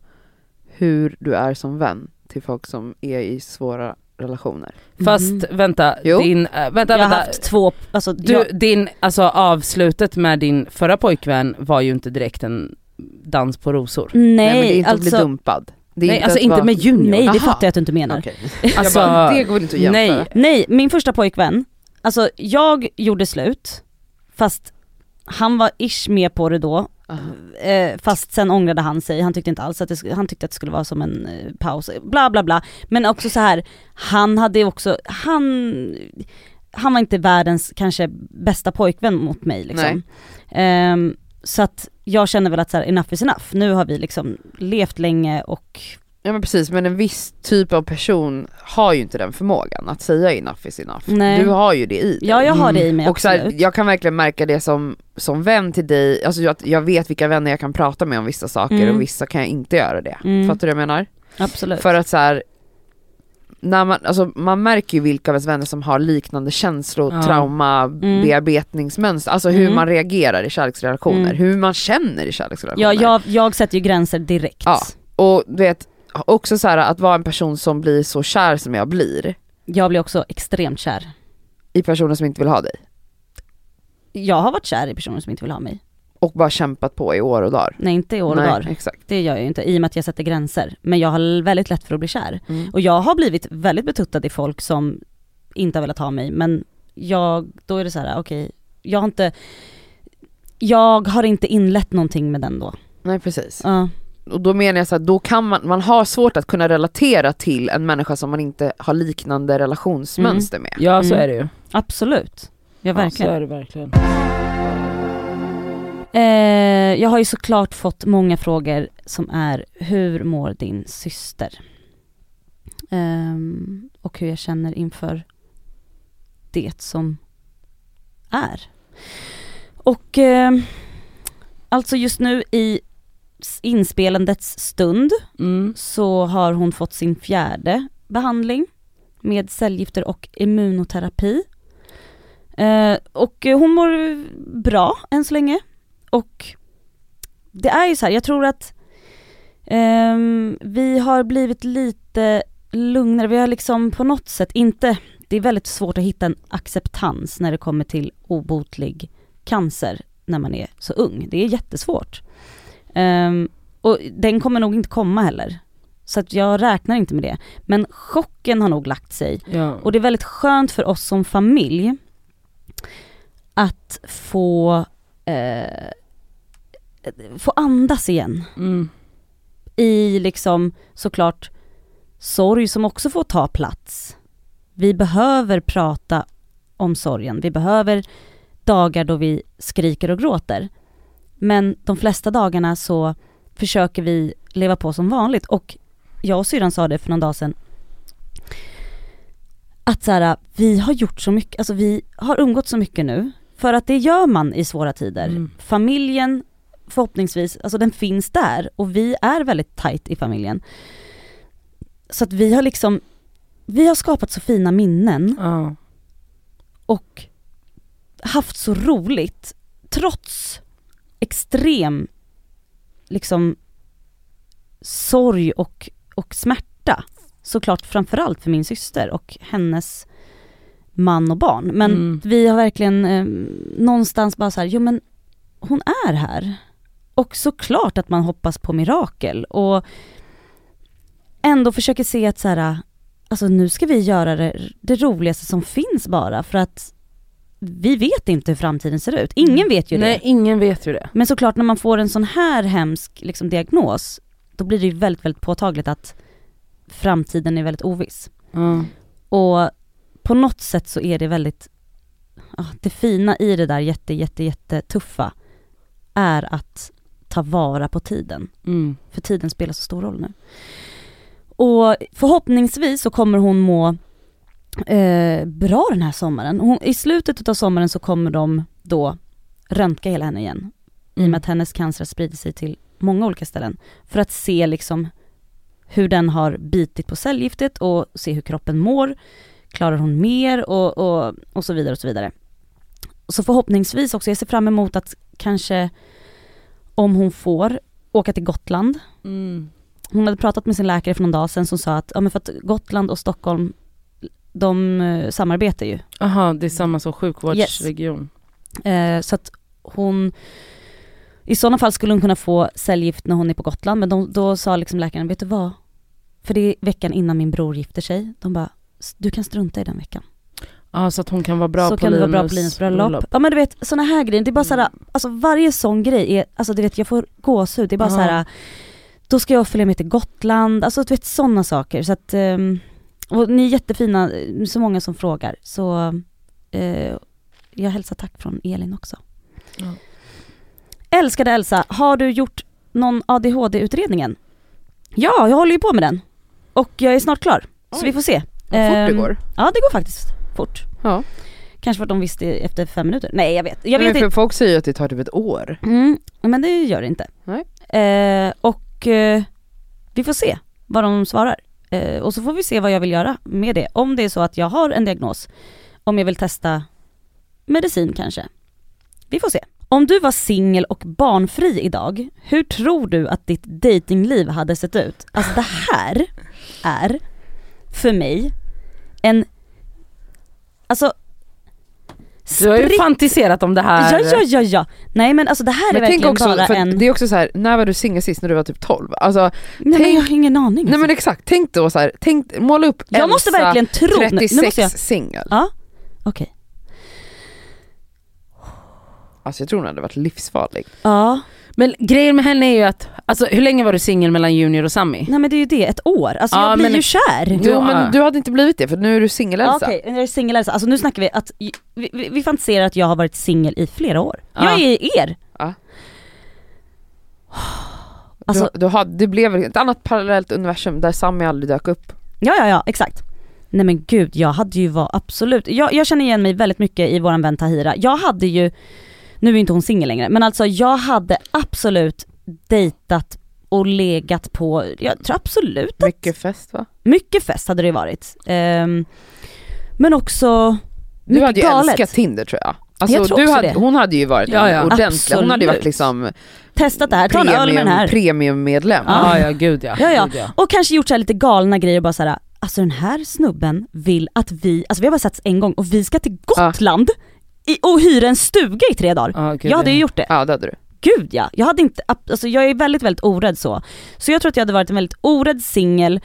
hur du är som vän till folk som är i svåra relationer. Fast Mhm. vänta, Jo. din, äh, vänta, jag har vänta. haft två, alltså Du, jag, din, alltså avslutet med din förra pojkvän var ju inte direkt en dans på rosor. nej, Nej, men det är inte att bli alltså, dumpad. Det är Nej, alltså att inte vara- med Junior. nej det Aha. fattar jag att du inte menar. Okej. Alltså, jag bara, det går inte att jämföra? nej. Nej, min första pojkvän, alltså jag gjorde slut, fast han var ish med på det då, eh, fast sen ångrade han sig, han tyckte inte alls att det, han tyckte att det skulle vara som en eh, paus, bla bla bla. Men också så här, han hade också, han, han var inte världens kanske bästa pojkvän mot mig liksom. Ehm, så att jag känner väl att så här, enough is enough, nu har vi liksom levt länge och Ja men precis, men en viss typ av person har ju inte den förmågan att säga enough is enough. Nej. Du har ju det i dig. ja jag har det i mig Och så här, absolut. jag kan verkligen märka det som, som vän till dig, alltså jag, jag vet vilka vänner jag kan prata med om vissa saker Mm. och vissa kan jag inte göra det. Mm. Fattar du vad jag menar? absolut. För att så här, när man, alltså man märker ju vilka av ens vänner som har liknande känslor, Ja. trauma, Mm. bearbetningsmönster, alltså hur Mm. man reagerar i kärleksrelationer, Mm. hur man känner i kärleksrelationer. Ja, jag, jag sätter ju gränser direkt. Ja. Och du vet, också så här att vara en person som blir så kär som jag blir, Jag blir också extremt kär. i personer som inte vill ha dig. Jag har varit kär i personer som inte vill ha mig. Och bara kämpat på i år och dagar. Nej inte i år och Nej, dagar. exakt. Det gör jag ju inte i och med att jag sätter gränser. Men jag har väldigt lätt för att bli kär. Mm. Och jag har blivit väldigt betuttad i folk som inte har velat ha mig men jag, då är det så här: okej, jag har inte jag har inte inlett någonting med den då. Nej precis. Ja. Och då menar jag så här, då kan man, man har svårt att kunna relatera till en människa som man inte har liknande relationsmönster med. Ja så Mm. är det ju. absolut. Ja Så verkligen. är det verkligen. Eh, jag har ju såklart fått många frågor som är, hur mår din syster? Ehm, och hur jag känner inför det som är. Och eh, alltså just nu i inspelandets stund Mm. så har hon fått sin fjärde behandling med cellgifter och immunoterapi. Eh, och eh, hon mår bra än så länge. Och det är ju så här, jag tror att ehm, vi har blivit lite lugnare, vi har liksom på något sätt inte, det är väldigt svårt att hitta en acceptans när det kommer till obotlig cancer när man är så ung. Det är jättesvårt. Ehm, och den kommer nog inte komma heller. Så att jag räknar inte med det. Men chocken har nog lagt sig. Ja. Och det är väldigt skönt för oss som familj att få, eh, få andas igen. Mm. I liksom såklart sorg som också får ta plats. Vi behöver prata om sorgen. Vi behöver dagar då vi skriker och gråter. Men de flesta dagarna så försöker vi leva på som vanligt och jag och syrran sa det för någon dag sedan att så här, vi har gjort så mycket, alltså vi har umgått så mycket nu för att det gör man i svåra tider. Mm. Familjen förhoppningsvis, alltså den finns där och vi är väldigt tight i familjen. Så att vi har liksom, vi har skapat så fina minnen Ja. och haft så roligt trots extrem liksom sorg och, och smärta. Såklart framförallt för min syster och hennes man och barn. Men Mm. vi har verkligen eh, någonstans bara så här, jo men hon är här. Och såklart att man hoppas på mirakel och ändå försöker se att så här, alltså nu ska vi göra det, det roligaste som finns bara för att vi vet inte hur framtiden ser ut. Ingen vet ju Nej, det. ingen vet ju det. Men såklart när man får en sån här hemsk liksom, diagnos, då blir det ju väldigt, väldigt påtagligt att framtiden är väldigt oviss. Ja. Och på något sätt så är det väldigt, ja, det fina i det där jätte, jätte, jätte tuffa är att ta vara på tiden. Mm. För tiden spelar så stor roll nu. Och förhoppningsvis så kommer hon må eh, bra den här sommaren. Hon, I slutet av sommaren så kommer de då röntga hela henne igen. I och med att hennes cancer sprider sig till många olika ställen. För att se liksom hur den har bitit på cellgiftet och se hur kroppen mår. Klarar hon mer och, och, och så vidare och så vidare. Så förhoppningsvis också, jag ser fram emot att kanske om hon får åka till Gotland Mm. hon hade pratat med sin läkare för någon dag sedan som sa att, ja men för att Gotland och Stockholm, de eh, samarbetar ju. Aha, det är samma som sjukvårdsregion. Eh, så att hon, i sådana fall skulle hon kunna få cellgift när hon är på Gotland, men de, då sa liksom läkaren, vet du vad? För det är veckan innan min bror gifter sig. De bara, du kan strunta i den veckan. Ja, så att hon kan vara bra så på Linus vara bra på Linus bröllop. Ja men du vet, sådana här grejer, det är bara såhär, alltså varje sån grej är, alltså du vet jag får gåshud, det är bara Ja. så här. då ska jag följa med till Gotland, alltså du vet sådana saker. Så att, ehm, och ni är jättefina, så många som frågar. Så eh, jag hälsar tack från Elin också. Ja. Älskade Elsa, har du gjort någon ADHD-utredningen? Ja, jag håller ju på med den. Och jag är snart klar, så Oj. vi får se. Vad fort det Ehm, går. Ja det går faktiskt fort. Ja. Kanske för att de visste efter fem minuter. Nej jag vet, jag Men vet för inte. folk säger ju att det tar typ ett år. Mm, men det gör det inte. Nej. Eh, och eh, vi får se vad de svarar. Eh, och så får vi se vad jag vill göra med det. Om det är så att jag har en diagnos. Om jag vill testa medicin kanske. Vi får se. Om du var singel och barnfri idag, hur tror du att ditt datingliv hade sett ut? Alltså det här är för mig en, alltså du har ju fantiserat om det här. Ja, ja, ja, ja. Nej men alltså det här är Men tänk verkligen också, bara en... det är också så här, när var du singel sist när du var typ 12? Alltså, nej men tänk- jag har ingen aning. nej alltså. men exakt, tänk då så här, tänk, måla upp jag måste Elsa, verkligen tro... nu- 36 Nu måste jag... singel. Ja, okej. Alltså jag tror hon hade varit livsfarlig. Ja, Men grejen med henne är ju att, alltså hur länge var du singel mellan Junior och Sammy? nej men det är ju det, ett år. Alltså Ja, jag blir men- ju kär. Du- Jo Ja. men du hade inte blivit det för nu är du singel Elsa. Okej, jag är singel alltså. alltså nu snackar vi att, vi, vi, vi fantiserar att jag har varit singel i flera år. Ja. Jag är er. Ja. Alltså, du, du hade, det blev ett annat parallellt universum där Sammy aldrig dök upp. ja ja ja, exakt. Nej men gud, jag hade ju varit absolut, jag, jag känner igen mig väldigt mycket i våran vän Tahira. Jag hade ju, nu är inte hon singel längre, men alltså jag hade absolut dejtat och legat på, jag tror absolut att Mycket fest va? Mycket fest hade det varit. Ehm, men också Du hade ju galet. älskat Tinder tror jag. Alltså, Jag tror du hade, det. Hon hade ju varit Ja, ja. en ordentlig, hon hade ju varit liksom Testat det här, ta en öl med den här. premiummedlem. Ja, ja gud ja. Ja, ja. Gud, ja. Och kanske gjort så här lite galna grejer bara såhär, alltså den här snubben vill att vi, alltså vi har bara setts en gång och vi ska till Gotland i, och hyra en stuga i tre dagar. Ja, gud, jag hade ju gjort det. Ja det hade du. Gud ja, jag hade inte, alltså jag är väldigt väldigt orädd så. Så jag tror att jag hade varit en väldigt orädd singel,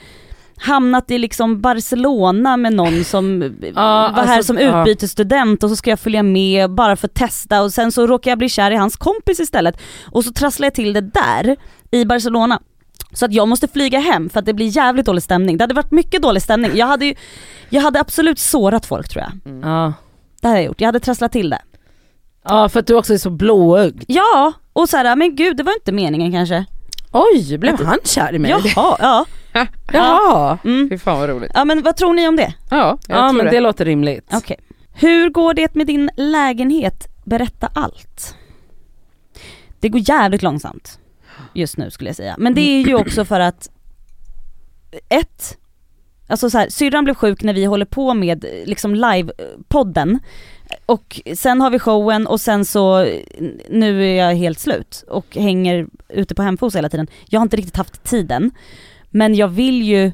hamnat i liksom Barcelona med någon som var här alltså, som ja. utbytesstudent och så ska jag följa med bara för att testa och sen så råkar jag bli kär i hans kompis istället. Och så trasslar jag till det där i Barcelona. Så att jag måste flyga hem för att det blir jävligt dålig stämning. Det hade varit mycket dålig stämning. Jag hade ju, jag hade absolut sårat folk tror jag. Ja. Det hade jag gjort, jag hade trasslat till det. ja, för att du också är så blåögd. Ja, och så här, men gud det var inte meningen kanske. Oj, blev han kär i mig? Jaha, ja. Jaha. Mm. Fy fan vad roligt. Ja men vad tror ni om det? Ja, jag Ja tror men det. det låter rimligt. Okej. Hur går det med din lägenhet? Berätta allt. Det går jävligt långsamt just nu skulle jag säga. Men det är ju också för att ett, alltså så här, syrran blev sjuk när vi håller på med liksom live-podden och sen har vi showen och sen så nu är jag helt slut och hänger ute på hemfos hela tiden. Jag har inte riktigt haft tiden men jag vill ju,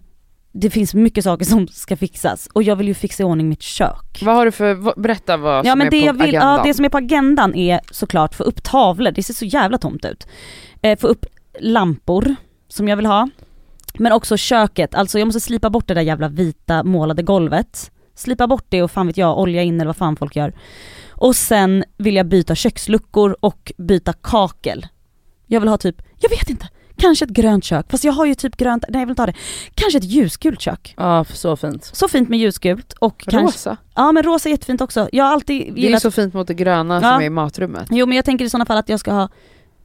det finns mycket saker som ska fixas och jag vill ju fixa i ordning mitt kök. Vad har du för, berätta vad Ja som men är det på jag vill, agendan. ja, det som är på agendan är såklart få upp tavlor, det ser så jävla tomt ut. Eh, få upp lampor som jag vill ha. Men också köket, alltså jag måste slipa bort det där jävla vita målade golvet. Slipa bort det och fan vet jag, olja in eller vad fan folk gör. Och sen vill jag byta köksluckor och byta kakel. Jag vill ha typ, jag vet inte, kanske ett grönt kök, fast jag har ju typ grönt, nej jag vill inte ha det. Kanske ett ljusgult kök. Ja, så fint. Så fint med ljusgult och kanske, Rosa. ja men rosa är jättefint också. Jag har alltid Det är gillat så fint mot det gröna Ja. som är i matrummet. Jo men jag tänker i sådana fall att jag ska ha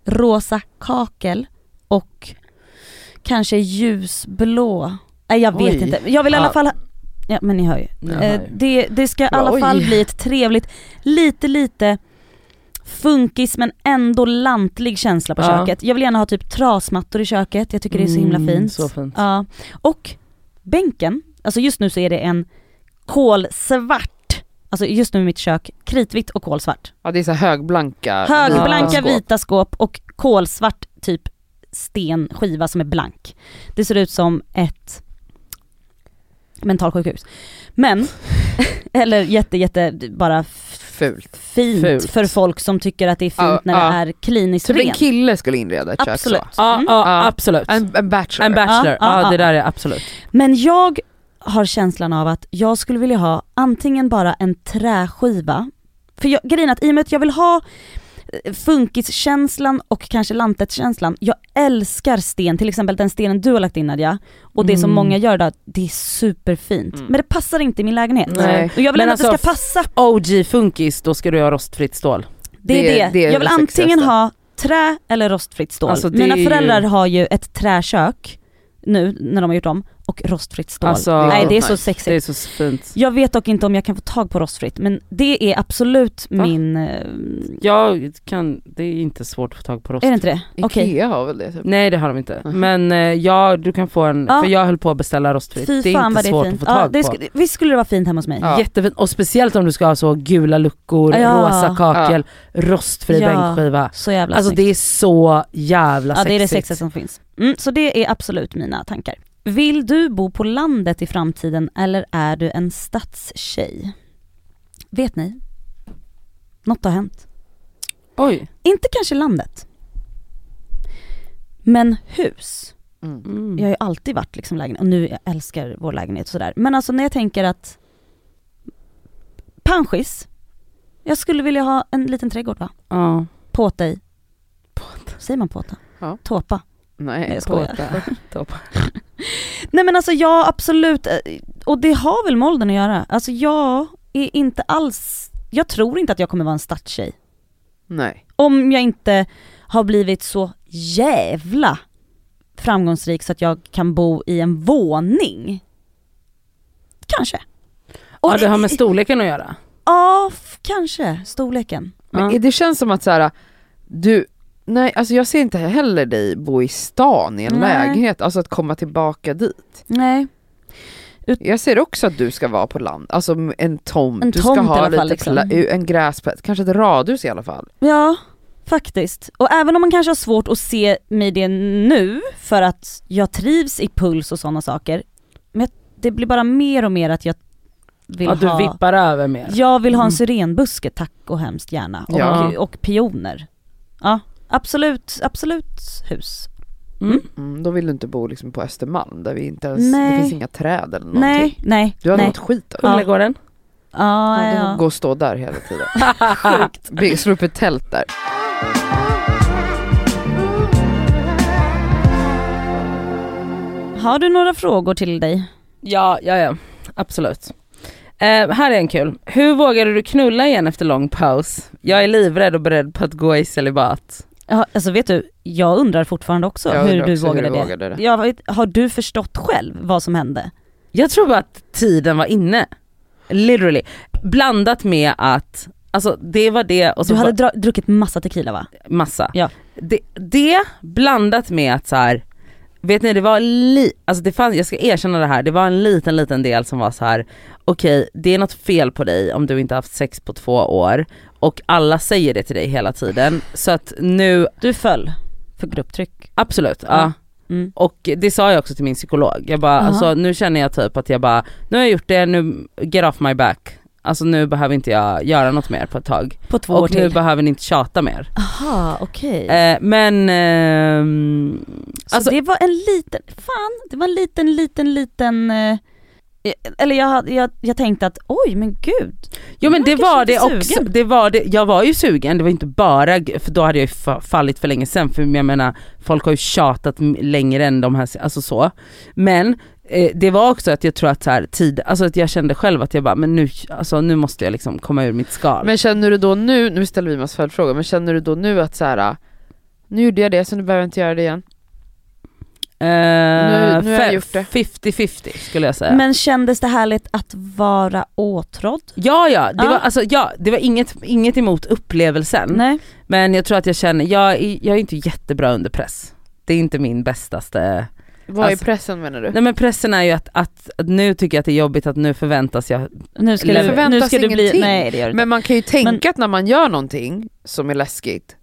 rosa kakel och kanske ljusblå. Nej jag vet Oj. inte. Jag vill i alla Ja. fall ha... Ja men ni hör ju. Eh, ju. det, det ska i alla Oj. fall bli ett trevligt, lite lite funkis men ändå lantlig känsla på Ja. köket. Jag vill gärna ha typ trasmattor i köket, jag tycker det är så himla Mm, fint. Så fint. Ja. Och bänken, alltså just nu så är det en kolsvart, alltså just nu i mitt kök, kritvitt och kolsvart. Ja det är så högblanka Högblanka skåp. vita skåp och kolsvart typ stenskiva som är blank. Det ser ut som ett mentalsjukhus. Men, eller jätte jätte bara Fult. fint, Fult. för folk som tycker att det är fint Ja, när ja. det är kliniskt Typ en rent. kille skulle inreda ett Absolut. kök så. Ja, Mm. Ja. absolut. En, en bachelor. En bachelor, Ja, det där är absolut. Men jag har känslan av att jag skulle vilja ha antingen bara en träskiva, för jag, grejen är att i och med att jag vill ha funkiskänslan och kanske lantet-känslan, jag älskar sten, till exempel den stenen du har lagt in Nadja, och det som Mm. många gör då, det är superfint. Mm. Men det passar inte i min lägenhet. Nej. Och jag vill Men ändå att det alltså, ska passa, OG funkis, då ska du ha rostfritt stål. det är det- det. det är jag vill antingen ha trä eller rostfritt stål. Alltså, Mina är ju- föräldrar har ju ett träkök nu när de har gjort om, och rostfritt stål. Alltså, Nej det är så sexigt. Det är så fint. Jag vet dock inte om jag kan få tag på rostfritt men det är absolut Va? min... eh, Jag kan, det är inte svårt att få tag på rost. Är det inte det? Okej. Ikea har väl det typ. Nej det har de inte. Mhm. Men eh, ja, du kan få en, Ja. för jag höll på att beställa rostfritt. Fy det är inte är svårt fint. att få Ja, tag det på. visst skulle det vara fint hemma hos mig? Ja. Jättefint, och speciellt om du ska ha så gula luckor, Ja. rosa kakel, rostfri Ja. bänkskiva. Så jävla Alltså snyggt. det är så jävla Ja sexigt. det är det sexigaste som finns. Mm, så det är absolut mina tankar. Vill du bo på landet i framtiden eller är du en stadstjej? Vet ni? Något har hänt. Oj. Inte kanske landet. Men hus. Mm. Mm. Jag har ju alltid varit liksom lägenhet, och nu jag älskar vår lägenhet och sådär. Men alltså när jag tänker att Panschis, jag skulle vilja ha en liten trädgård va? Ja. Påta i. Säger man påta? Ja. Tåpa? Nej Nej. jag skojar. Påta. Nej men alltså jag absolut, eh, och det har väl med åldern att göra. Alltså jag är inte alls, jag tror inte att jag kommer vara en stadstjej. Nej. Om jag inte har blivit så jävla framgångsrik så att jag kan bo i en våning. Kanske. Ja det har med storleken att göra. Ja, kanske. Storleken. Men Ja. det känns som att så här, du, nej alltså jag ser inte heller dig bo i stan i en Nej. lägenhet, alltså att komma tillbaka dit. Nej. Jag ser också att du ska vara på land, alltså en tomt, En du tomt ska ha lite fall, liksom. en gräsplätt, kanske ett radhus i alla fall. Ja, faktiskt. Och även om man kanske har svårt att se mig det nu för att jag trivs i puls och sådana saker. Men det blir bara mer och mer att jag vill Ja, du ha vippar över mer. Jag vill ha en Mm. syrenbuske tack och hemskt gärna. Och, Ja. och pioner. Ja, absolut, absolut hus. Mm. Mm, då vill du inte bo liksom på Östermalm där vi inte ens, Nej. det finns inga träd eller någonting. Nej, nej, Du hade nej. något skit. Ja. Humlegården. Ja, Ja, ja. Gå och stå där hela tiden. Slå upp ett tält där. Har du några frågor till dig? Ja, ja, ja. Absolut. Eh, här är en kul. Hur vågade du knulla igen efter lång paus? Jag är livrädd och beredd på att gå i celibat. Ja, alltså vet du, jag undrar fortfarande också Jag hur undrar du också hur vågade du det. vågade det. Jag vet, har du förstått själv vad som hände? Jag tror bara att tiden var inne. Literally. Blandat med att, alltså det var det och så Du hade dra- druckit massa tequila va? massa. Ja. Det, det blandat med att så här, vet ni det var li, alltså det fanns, jag ska erkänna det här, det var en liten liten del som var så här: okej det är något fel på dig om du inte haft sex på två år och alla säger det till dig hela tiden så att nu, Du föll för grupptryck. absolut, ja. Ja. Mm. Och det sa jag också till min psykolog, jag bara alltså nu känner jag typ att jag bara, nu har jag gjort det, nu get off my back. Alltså nu behöver inte jag göra något mer på ett tag. På två år Och nu till. behöver ni inte tjata mer. Aha, okej. Eh, men, ehm, Så alltså det var en liten, fan, det var en liten, liten, liten, eh, eller jag, hade- jag, jag tänkte att oj men gud. Jo men Jag det var det också, sugen. det var det, jag var ju sugen, det var inte bara, för då hade jag ju fa- fallit för länge sedan för jag menar folk har ju tjatat längre än de här, alltså så. Men eh, det var också att jag tror att så här, tid, alltså att jag kände själv att jag bara, men nu, alltså nu måste jag liksom komma ur mitt skal. Men känner du då nu, nu ställer vi massa följdfrågor, men känner du då nu att så här, nu gjorde jag det så nu behöver jag inte göra det igen? Eh, nu- nu har jag fe- gjort det. 50-50 skulle jag säga. Men kändes det härligt att vara åtrådd? ja ja, det Ja. var alltså ja, det var inget, inget emot upplevelsen. Nej. Men jag tror att jag känner, jag är, jag är inte jättebra under press. Det är inte min bästaste Vad Alltså- är pressen menar du? Nej men pressen är ju att, att, att nu tycker jag att det är jobbigt att nu förväntas jag, Nu ska, Det du, nu förväntas ska du bli, nej det gör det. Men man kan ju tänka att när man gör någonting som är läskigt,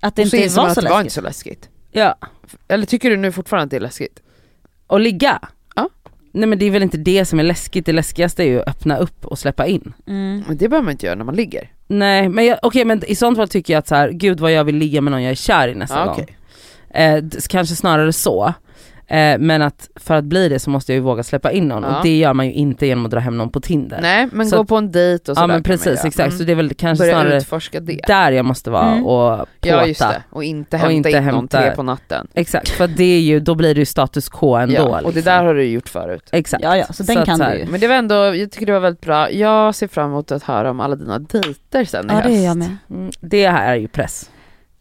Att det så inte var att så det var inte läskigt. så läskigt. Ja, Eller tycker du nu fortfarande att det är läskigt? och ligga. Ja. Nej men det är väl inte det som är läskigt, det läskigaste är ju att öppna upp och släppa in. Mm. Men det behöver man inte göra när man ligger. Nej men jag- okej men i sånt fall tycker jag att så här, gud vad jag vill ligga med någon jag är kär i nästa Ja, gång. okej. Eh, kanske snarare så. Eh, men att för att bli det så måste jag ju våga släppa in någon Ja. och det gör man ju inte genom att dra hem någon på Tinder. Nej men Så gå att- på en dejt och ja sådär men kan man precis exakt, Mm. så det är väl kanske Börja snarare utforska det. där jag måste vara Mm. och påta. Ja just det, och inte hämta inte in någon hämta- tre på natten. Exakt, för det är ju, då blir det ju status quo ändå. ja, och det liksom. där har du gjort förut. Exakt. Ja ja, så den att kan så du ju. Men det var ändå, jag tycker det var väldigt bra. Jag ser fram emot att höra om alla dina dejter sen i Ja det är jag med. Mm, Det här är ju press.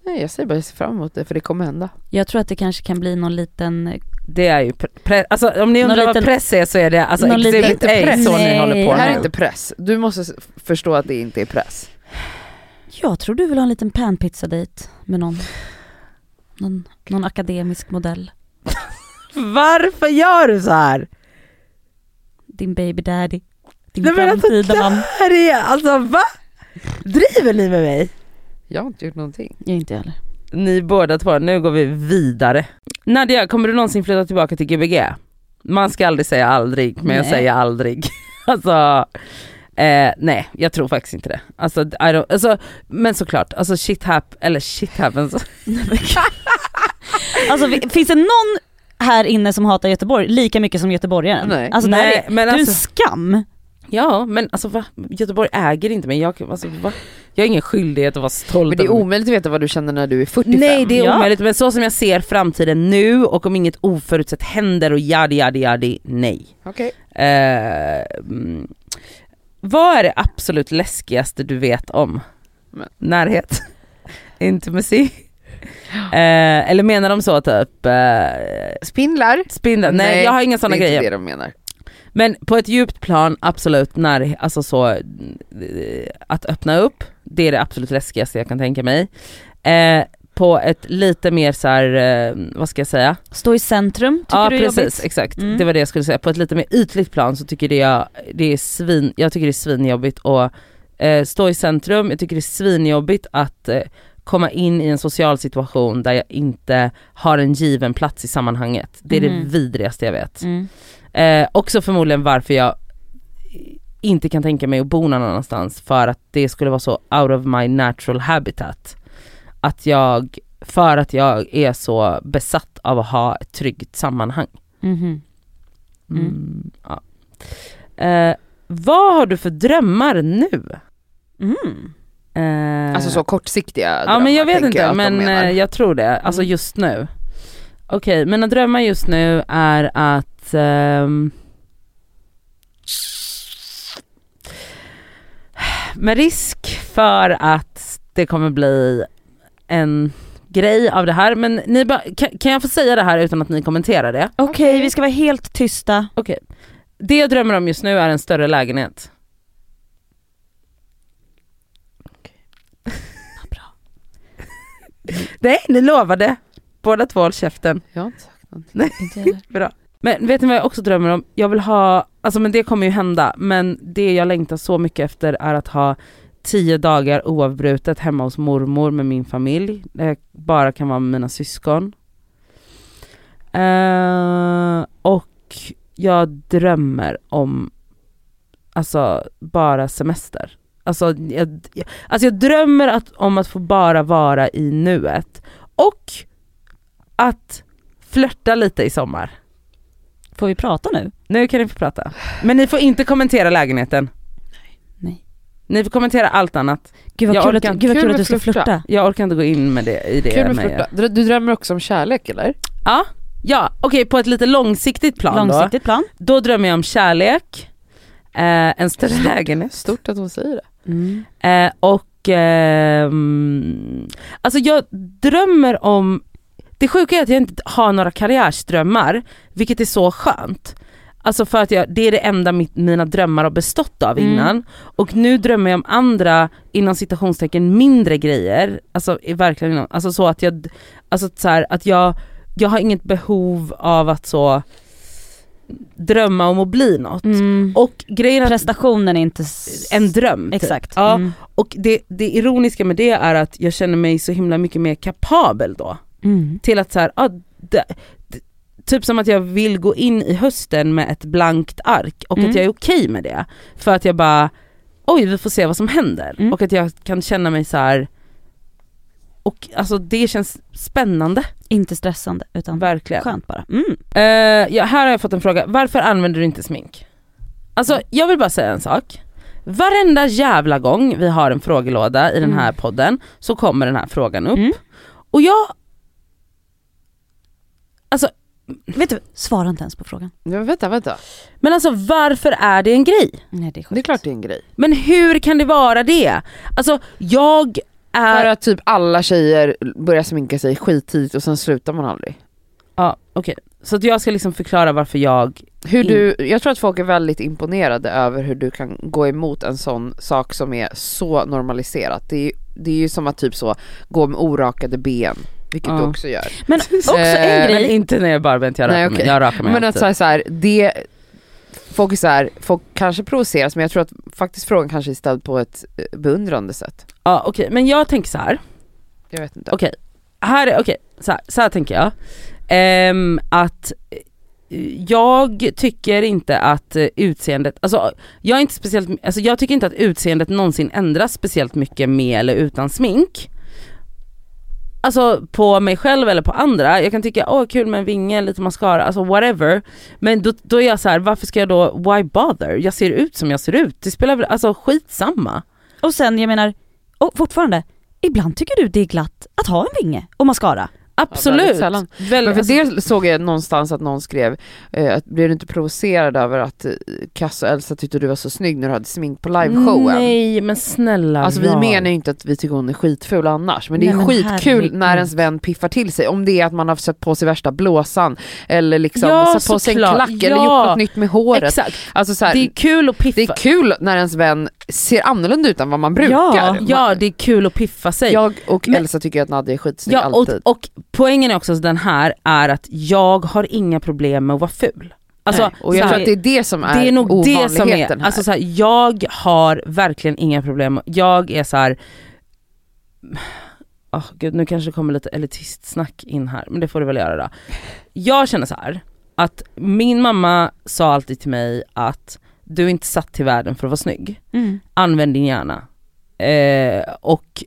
Nej, jag säger bara jag ser fram emot det för det kommer hända. Jag tror att det kanske kan bli någon liten, Det är ju pre- pre- alltså om ni Någon undrar vad liten- press är så är det alltså någon liten- exhibit Inte A press. så ni håller Det på här är inte press. Du måste förstå att det inte är press. jag tror du vill ha en liten panpizza-dejt med någon. Någon, någon akademisk modell. Varför gör du så här? Din baby daddy. Din Nej, men alltså, framtida man. Här är, alltså va? Driver ni med mig? Jag har inte gjort någonting. Jag inte heller. Ni båda två, nu går vi vidare. Nadja, kommer du någonsin flytta tillbaka till Gbg? Man ska aldrig säga aldrig, men jag Nej. säger aldrig. alltså, eh, nej jag tror faktiskt inte det. Alltså, I don't, alltså, men såklart, alltså shit hap, eller shit happens. Alltså finns det någon här inne som hatar Göteborg lika mycket som göteborgaren? Nej. Alltså Nej, är, men du är en alltså- skam. Ja men alltså va? Göteborg äger inte mig, jag, alltså, va? jag har ingen skyldighet att vara stolt Men det är omöjligt att veta vad du känner när du är 45. Nej det är Ja. omöjligt, men så som jag ser framtiden nu och om inget oförutsett händer och yadi yadi yadi, nej. Okej. Eh, mm, vad är det absolut läskigaste du vet om? Men- Närhet? Intimacy? Eh, eller menar de så typ, eh, Spindlar? spindlar? Nej, jag har inga sådana det är grejer. inte det de menar. Men på ett djupt plan, absolut, när, alltså så, eh, att öppna upp, det är det absolut läskigaste jag kan tänka mig. Eh, på ett lite mer så här, eh, vad ska jag säga? Stå i centrum, tycker ja du är precis, jobbigt? exakt. Mm. Det var det jag skulle säga. På ett lite mer ytligt plan så tycker det jag, det är svin, jag tycker det är svinjobbigt att eh, stå i centrum, jag tycker det är svinjobbigt att eh, komma in i en social situation där jag inte har en given plats i sammanhanget. Det är det Mhm. vidrigaste jag vet. Mm. Eh, också förmodligen varför jag inte kan tänka mig att bo någon annanstans för att det skulle vara så out of my natural habitat. Att jag, för att jag är så besatt av att ha ett tryggt sammanhang. Mhm. Mm. Mm, ja. eh, vad har du för drömmar nu? Mm. Eh, Alltså så kortsiktiga Ja men jag vet inte de men eh, jag tror det, alltså Mm. just nu. Okej, mina drömmar just nu är att ehm, med risk för att det kommer bli en grej av det här men ni bara, kan, kan jag få säga det här utan att ni kommenterar det? Okej vi ska vara helt tysta. Det jag drömmer om just nu är en större lägenhet. Nej, ni lovade. Båda två håll käften. Jag har inte sagt någonting. Bra. Men vet ni vad jag också drömmer om? Jag vill ha, alltså men det kommer ju hända, men det jag längtar så mycket efter är att ha tio dagar oavbrutet hemma hos mormor med min familj. Där jag bara kan vara med mina syskon. Eh, och jag drömmer om, alltså bara semester. Alltså jag, jag- alltså jag drömmer att, om att få bara vara i nuet. Och att flörta lite i sommar. Får vi prata nu? Nu kan ni få prata. Men ni får inte kommentera lägenheten. Nej. Ni får kommentera allt annat. Gud vad Jag kul, orkar- att, gud vad kul kul att du ska flörta. flörta. Jag orkar inte gå in med det, i det Kul med med flörta. Du, du drömmer också om kärlek eller? Ja, ja okej på ett lite långsiktigt plan Långsiktigt plan. då. Då drömmer jag om kärlek, eh, en större lägenhet. Stort att hon säger det. Eh, och ehm, alltså jag drömmer om, det sjuka är att jag inte har några karriärsdrömmar, vilket är så skönt. Alltså för att jag, det är det enda mitt, mina drömmar har bestått av Mm. innan. Och nu drömmer jag om andra, inom citationstecken, mindre grejer. Alltså verkligen, alltså så att jag, alltså så här, att jag, jag har inget behov av att så drömma om att bli något. Mm. Och grejen är Prestationen är inte... en dröm. typ. Exakt. Ja, Mm. och det, det ironiska med det är att jag känner mig så himla mycket mer kapabel då. Mm. Till att så här, ah, det, det, typ som att jag vill gå in i hösten med ett blankt ark och Mm. att jag är okej med det. För att jag bara, oj vi får se vad som händer. Mm. Och att jag kan känna mig så här. och alltså det känns spännande, Inte stressande utan verkligen. skönt bara. Mm. Eh, ja, här har jag fått en fråga, varför använder du inte smink? Alltså jag vill bara säga en sak. Varenda jävla gång vi har en frågelåda i den här Mm. podden så kommer den här frågan upp. Mm. Och jag... Alltså, Vet du, svara inte ens på frågan. Ja, vänta, vänta. men alltså varför är det en grej? Nej det är sjukt. Det är klart det är en grej. Men hur kan det vara det? Alltså jag är... För att typ alla tjejer börjar sminka sig skittidigt och sen slutar man aldrig. Ja okej, så att jag ska liksom förklara varför jag... Hur du, jag tror att folk är väldigt imponerade över hur du kan gå emot en sån sak som är så normaliserat. Det är, det är ju som att typ så gå med orakade ben, vilket Ja. du också gör. Men också Eh, en Men grej. inte när jag bara bent, jag rakar Nej, mig. okej. Jag rakar mig Men att alltid. så här, så här, det, folk är så här, folk kanske provoceras men jag tror att faktiskt frågan kanske är ställd på ett eh, beundrande sätt. Ja okej, men jag tänker så här. Jag vet inte. Okej, här, är- okej, så, här, så här tänker jag. Ehm, att eh, jag tycker inte att eh, utseendet, alltså jag är inte speciellt, alltså jag tycker inte att utseendet någonsin ändras speciellt mycket med eller utan smink. Alltså på mig själv eller på andra, jag kan tycka åh kul med en vinge, lite mascara, alltså whatever. Men då, då är jag så här, varför ska jag då, why bother? Jag ser ut som jag ser ut, det spelar väl, alltså skitsamma. Och sen jag menar, och fortfarande, ibland tycker du det är glatt att ha en vinge och mascara. Absolut. sällan. Väl, Men för alltså- det såg jag någonstans att någon skrev, eh, att blev du inte provocerad över att eh, Cass och Elsa tyckte du var så snygg när du hade smink på liveshowen? Nej men snälla Alltså vi rara. menar ju inte att vi tycker hon är skitful annars, men det är Nej, men skitkul herregud. när ens vän piffar till sig. Om det är att man har satt på sig värsta blåsan, eller liksom Ja, satt på sig en klack, eller Ja. gjort något nytt med håret. Exakt, Alltså så här, det är kul att piffa. det är kul när ens vän ser annorlunda ut än vad man brukar. Ja, Ja det är kul att piffa sig. Jag och Men- Elsa tycker att Nadja är skitsnygg ja, och, alltid. och poängen är också den här är att jag har inga problem med att vara ful. Alltså, Nej, och jag tror här, att det är det som är, det är nog det som är, här. alltså så här, jag har verkligen inga problem, jag är så här. Åh gud nu kanske det kommer lite elitistsnack in här, men det får det väl göra då. Jag känner så att min mamma sa alltid till mig att du är inte satt till världen för att vara snygg. använd din hjärna. Eh, och,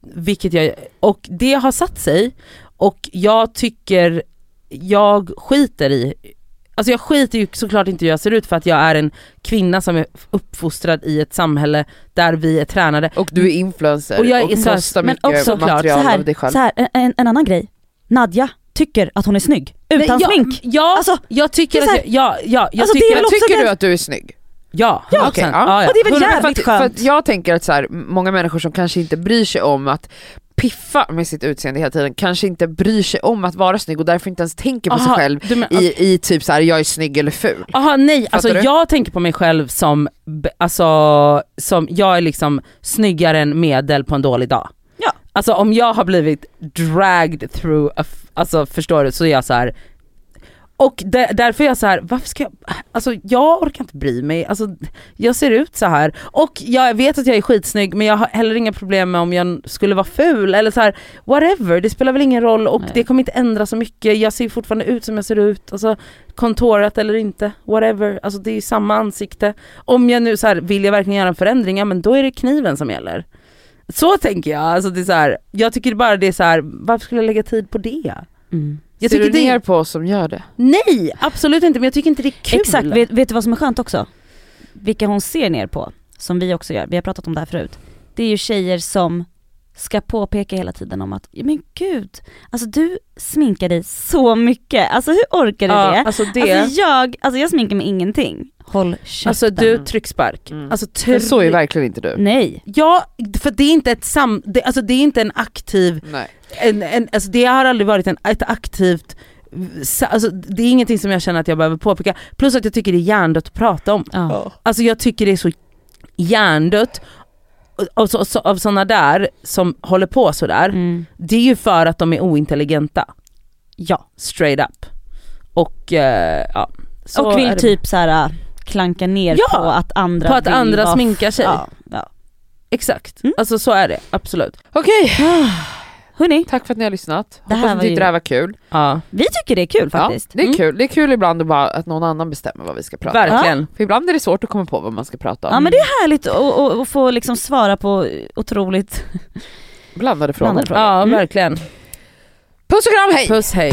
vilket jag, och det har satt sig och jag tycker, jag skiter i, alltså jag skiter ju såklart inte hur jag ser ut för att jag är en kvinna som är uppfostrad i ett samhälle där vi är tränade. och du är influencer Och jag är och postar men mycket också klart, material så här, av dig själv. Så här, en, en annan grej. Nadja tycker att hon är snygg utan ja, smink. Ja, Alltså, jag tycker det är att jag, ja, ja, jag Alltså, det är tycker Tycker du att du är snygg? ja, Ja, 100%. ja. ja, ja. Och det är väl jävligt för, att, för skönt. att jag tänker att så här, många människor som kanske inte bryr sig om att piffa med sitt utseende hela tiden kanske inte bryr sig om att vara snygg och därför inte ens tänker på sig Aha, själv du men- i, i typ så här: jag är snygg eller ful. Aha, nej, alltså du? jag tänker på mig själv som, alltså, som jag är liksom snyggare än medel på en dålig dag. Alltså om jag har blivit dragged through, a alltså förstår du, så är jag så här. och där, därför är jag så här, varför ska jag, alltså jag orkar inte bry mig, alltså jag ser ut så här och jag vet att jag är skitsnygg men jag har heller inga problem med om jag skulle vara ful eller så här, whatever, det spelar väl ingen roll och Nej. det kommer inte ändra så mycket, jag ser fortfarande ut som jag ser ut, alltså kontorat eller inte, whatever, alltså det är ju samma ansikte. Om jag nu så här, vill jag verkligen göra en förändring, ja men då är det kniven som gäller. Så tänker jag, alltså det är så här, jag tycker bara det är så här, varför skulle jag lägga tid på det? Mm. Jag Ser tycker du det ner på oss som gör det? Nej, absolut inte men jag tycker inte det är kul. Exakt, vet, vet du vad som är skönt också? Vilka hon ser ner på, som vi också gör, vi har pratat om det här förut. Det är ju tjejer som ska påpeka hela tiden om att, men gud, alltså du sminkar dig så mycket, alltså hur orkar du ja, det? Alltså det, Alltså jag, alltså jag sminkar mig ingenting. Håll käften. alltså du tryckspark. Mm. Alltså Men så är tryck- verkligen inte du. Nej. Ja, för det är inte ett sam, det, alltså det är inte en aktiv, Nej. en, en, alltså det har aldrig varit en, ett aktivt Alltså, det är ingenting som jag känner att jag behöver påpeka, plus att jag tycker det är hjärndött att prata om. Ja. Alltså jag tycker det är så hjärndött av, så, av sådana där som håller på sådär, Mm. det är ju för att de är ointelligenta. Ja. Straight up. Och eh, ja. så och vill typ så här klanka ner Ja, på att andra på att andra sminkar sig. Ja, ja. Exakt, Mm. alltså så är det absolut. Okej, Hörni, tack för att ni har lyssnat. Det Hoppas ni tyckte det här var kul. Ja, vi tycker det är kul faktiskt. Ja, det är Mm. kul. Det är kul ibland att, bara, att någon annan bestämmer vad vi ska prata om. verkligen. För ibland är det svårt att komma på vad man ska prata om. Ja men det är härligt att få liksom svara på otroligt Blandade frågor. Blandade frågor. Ja, Mm. verkligen. Puss och kram, hej! Puss hej.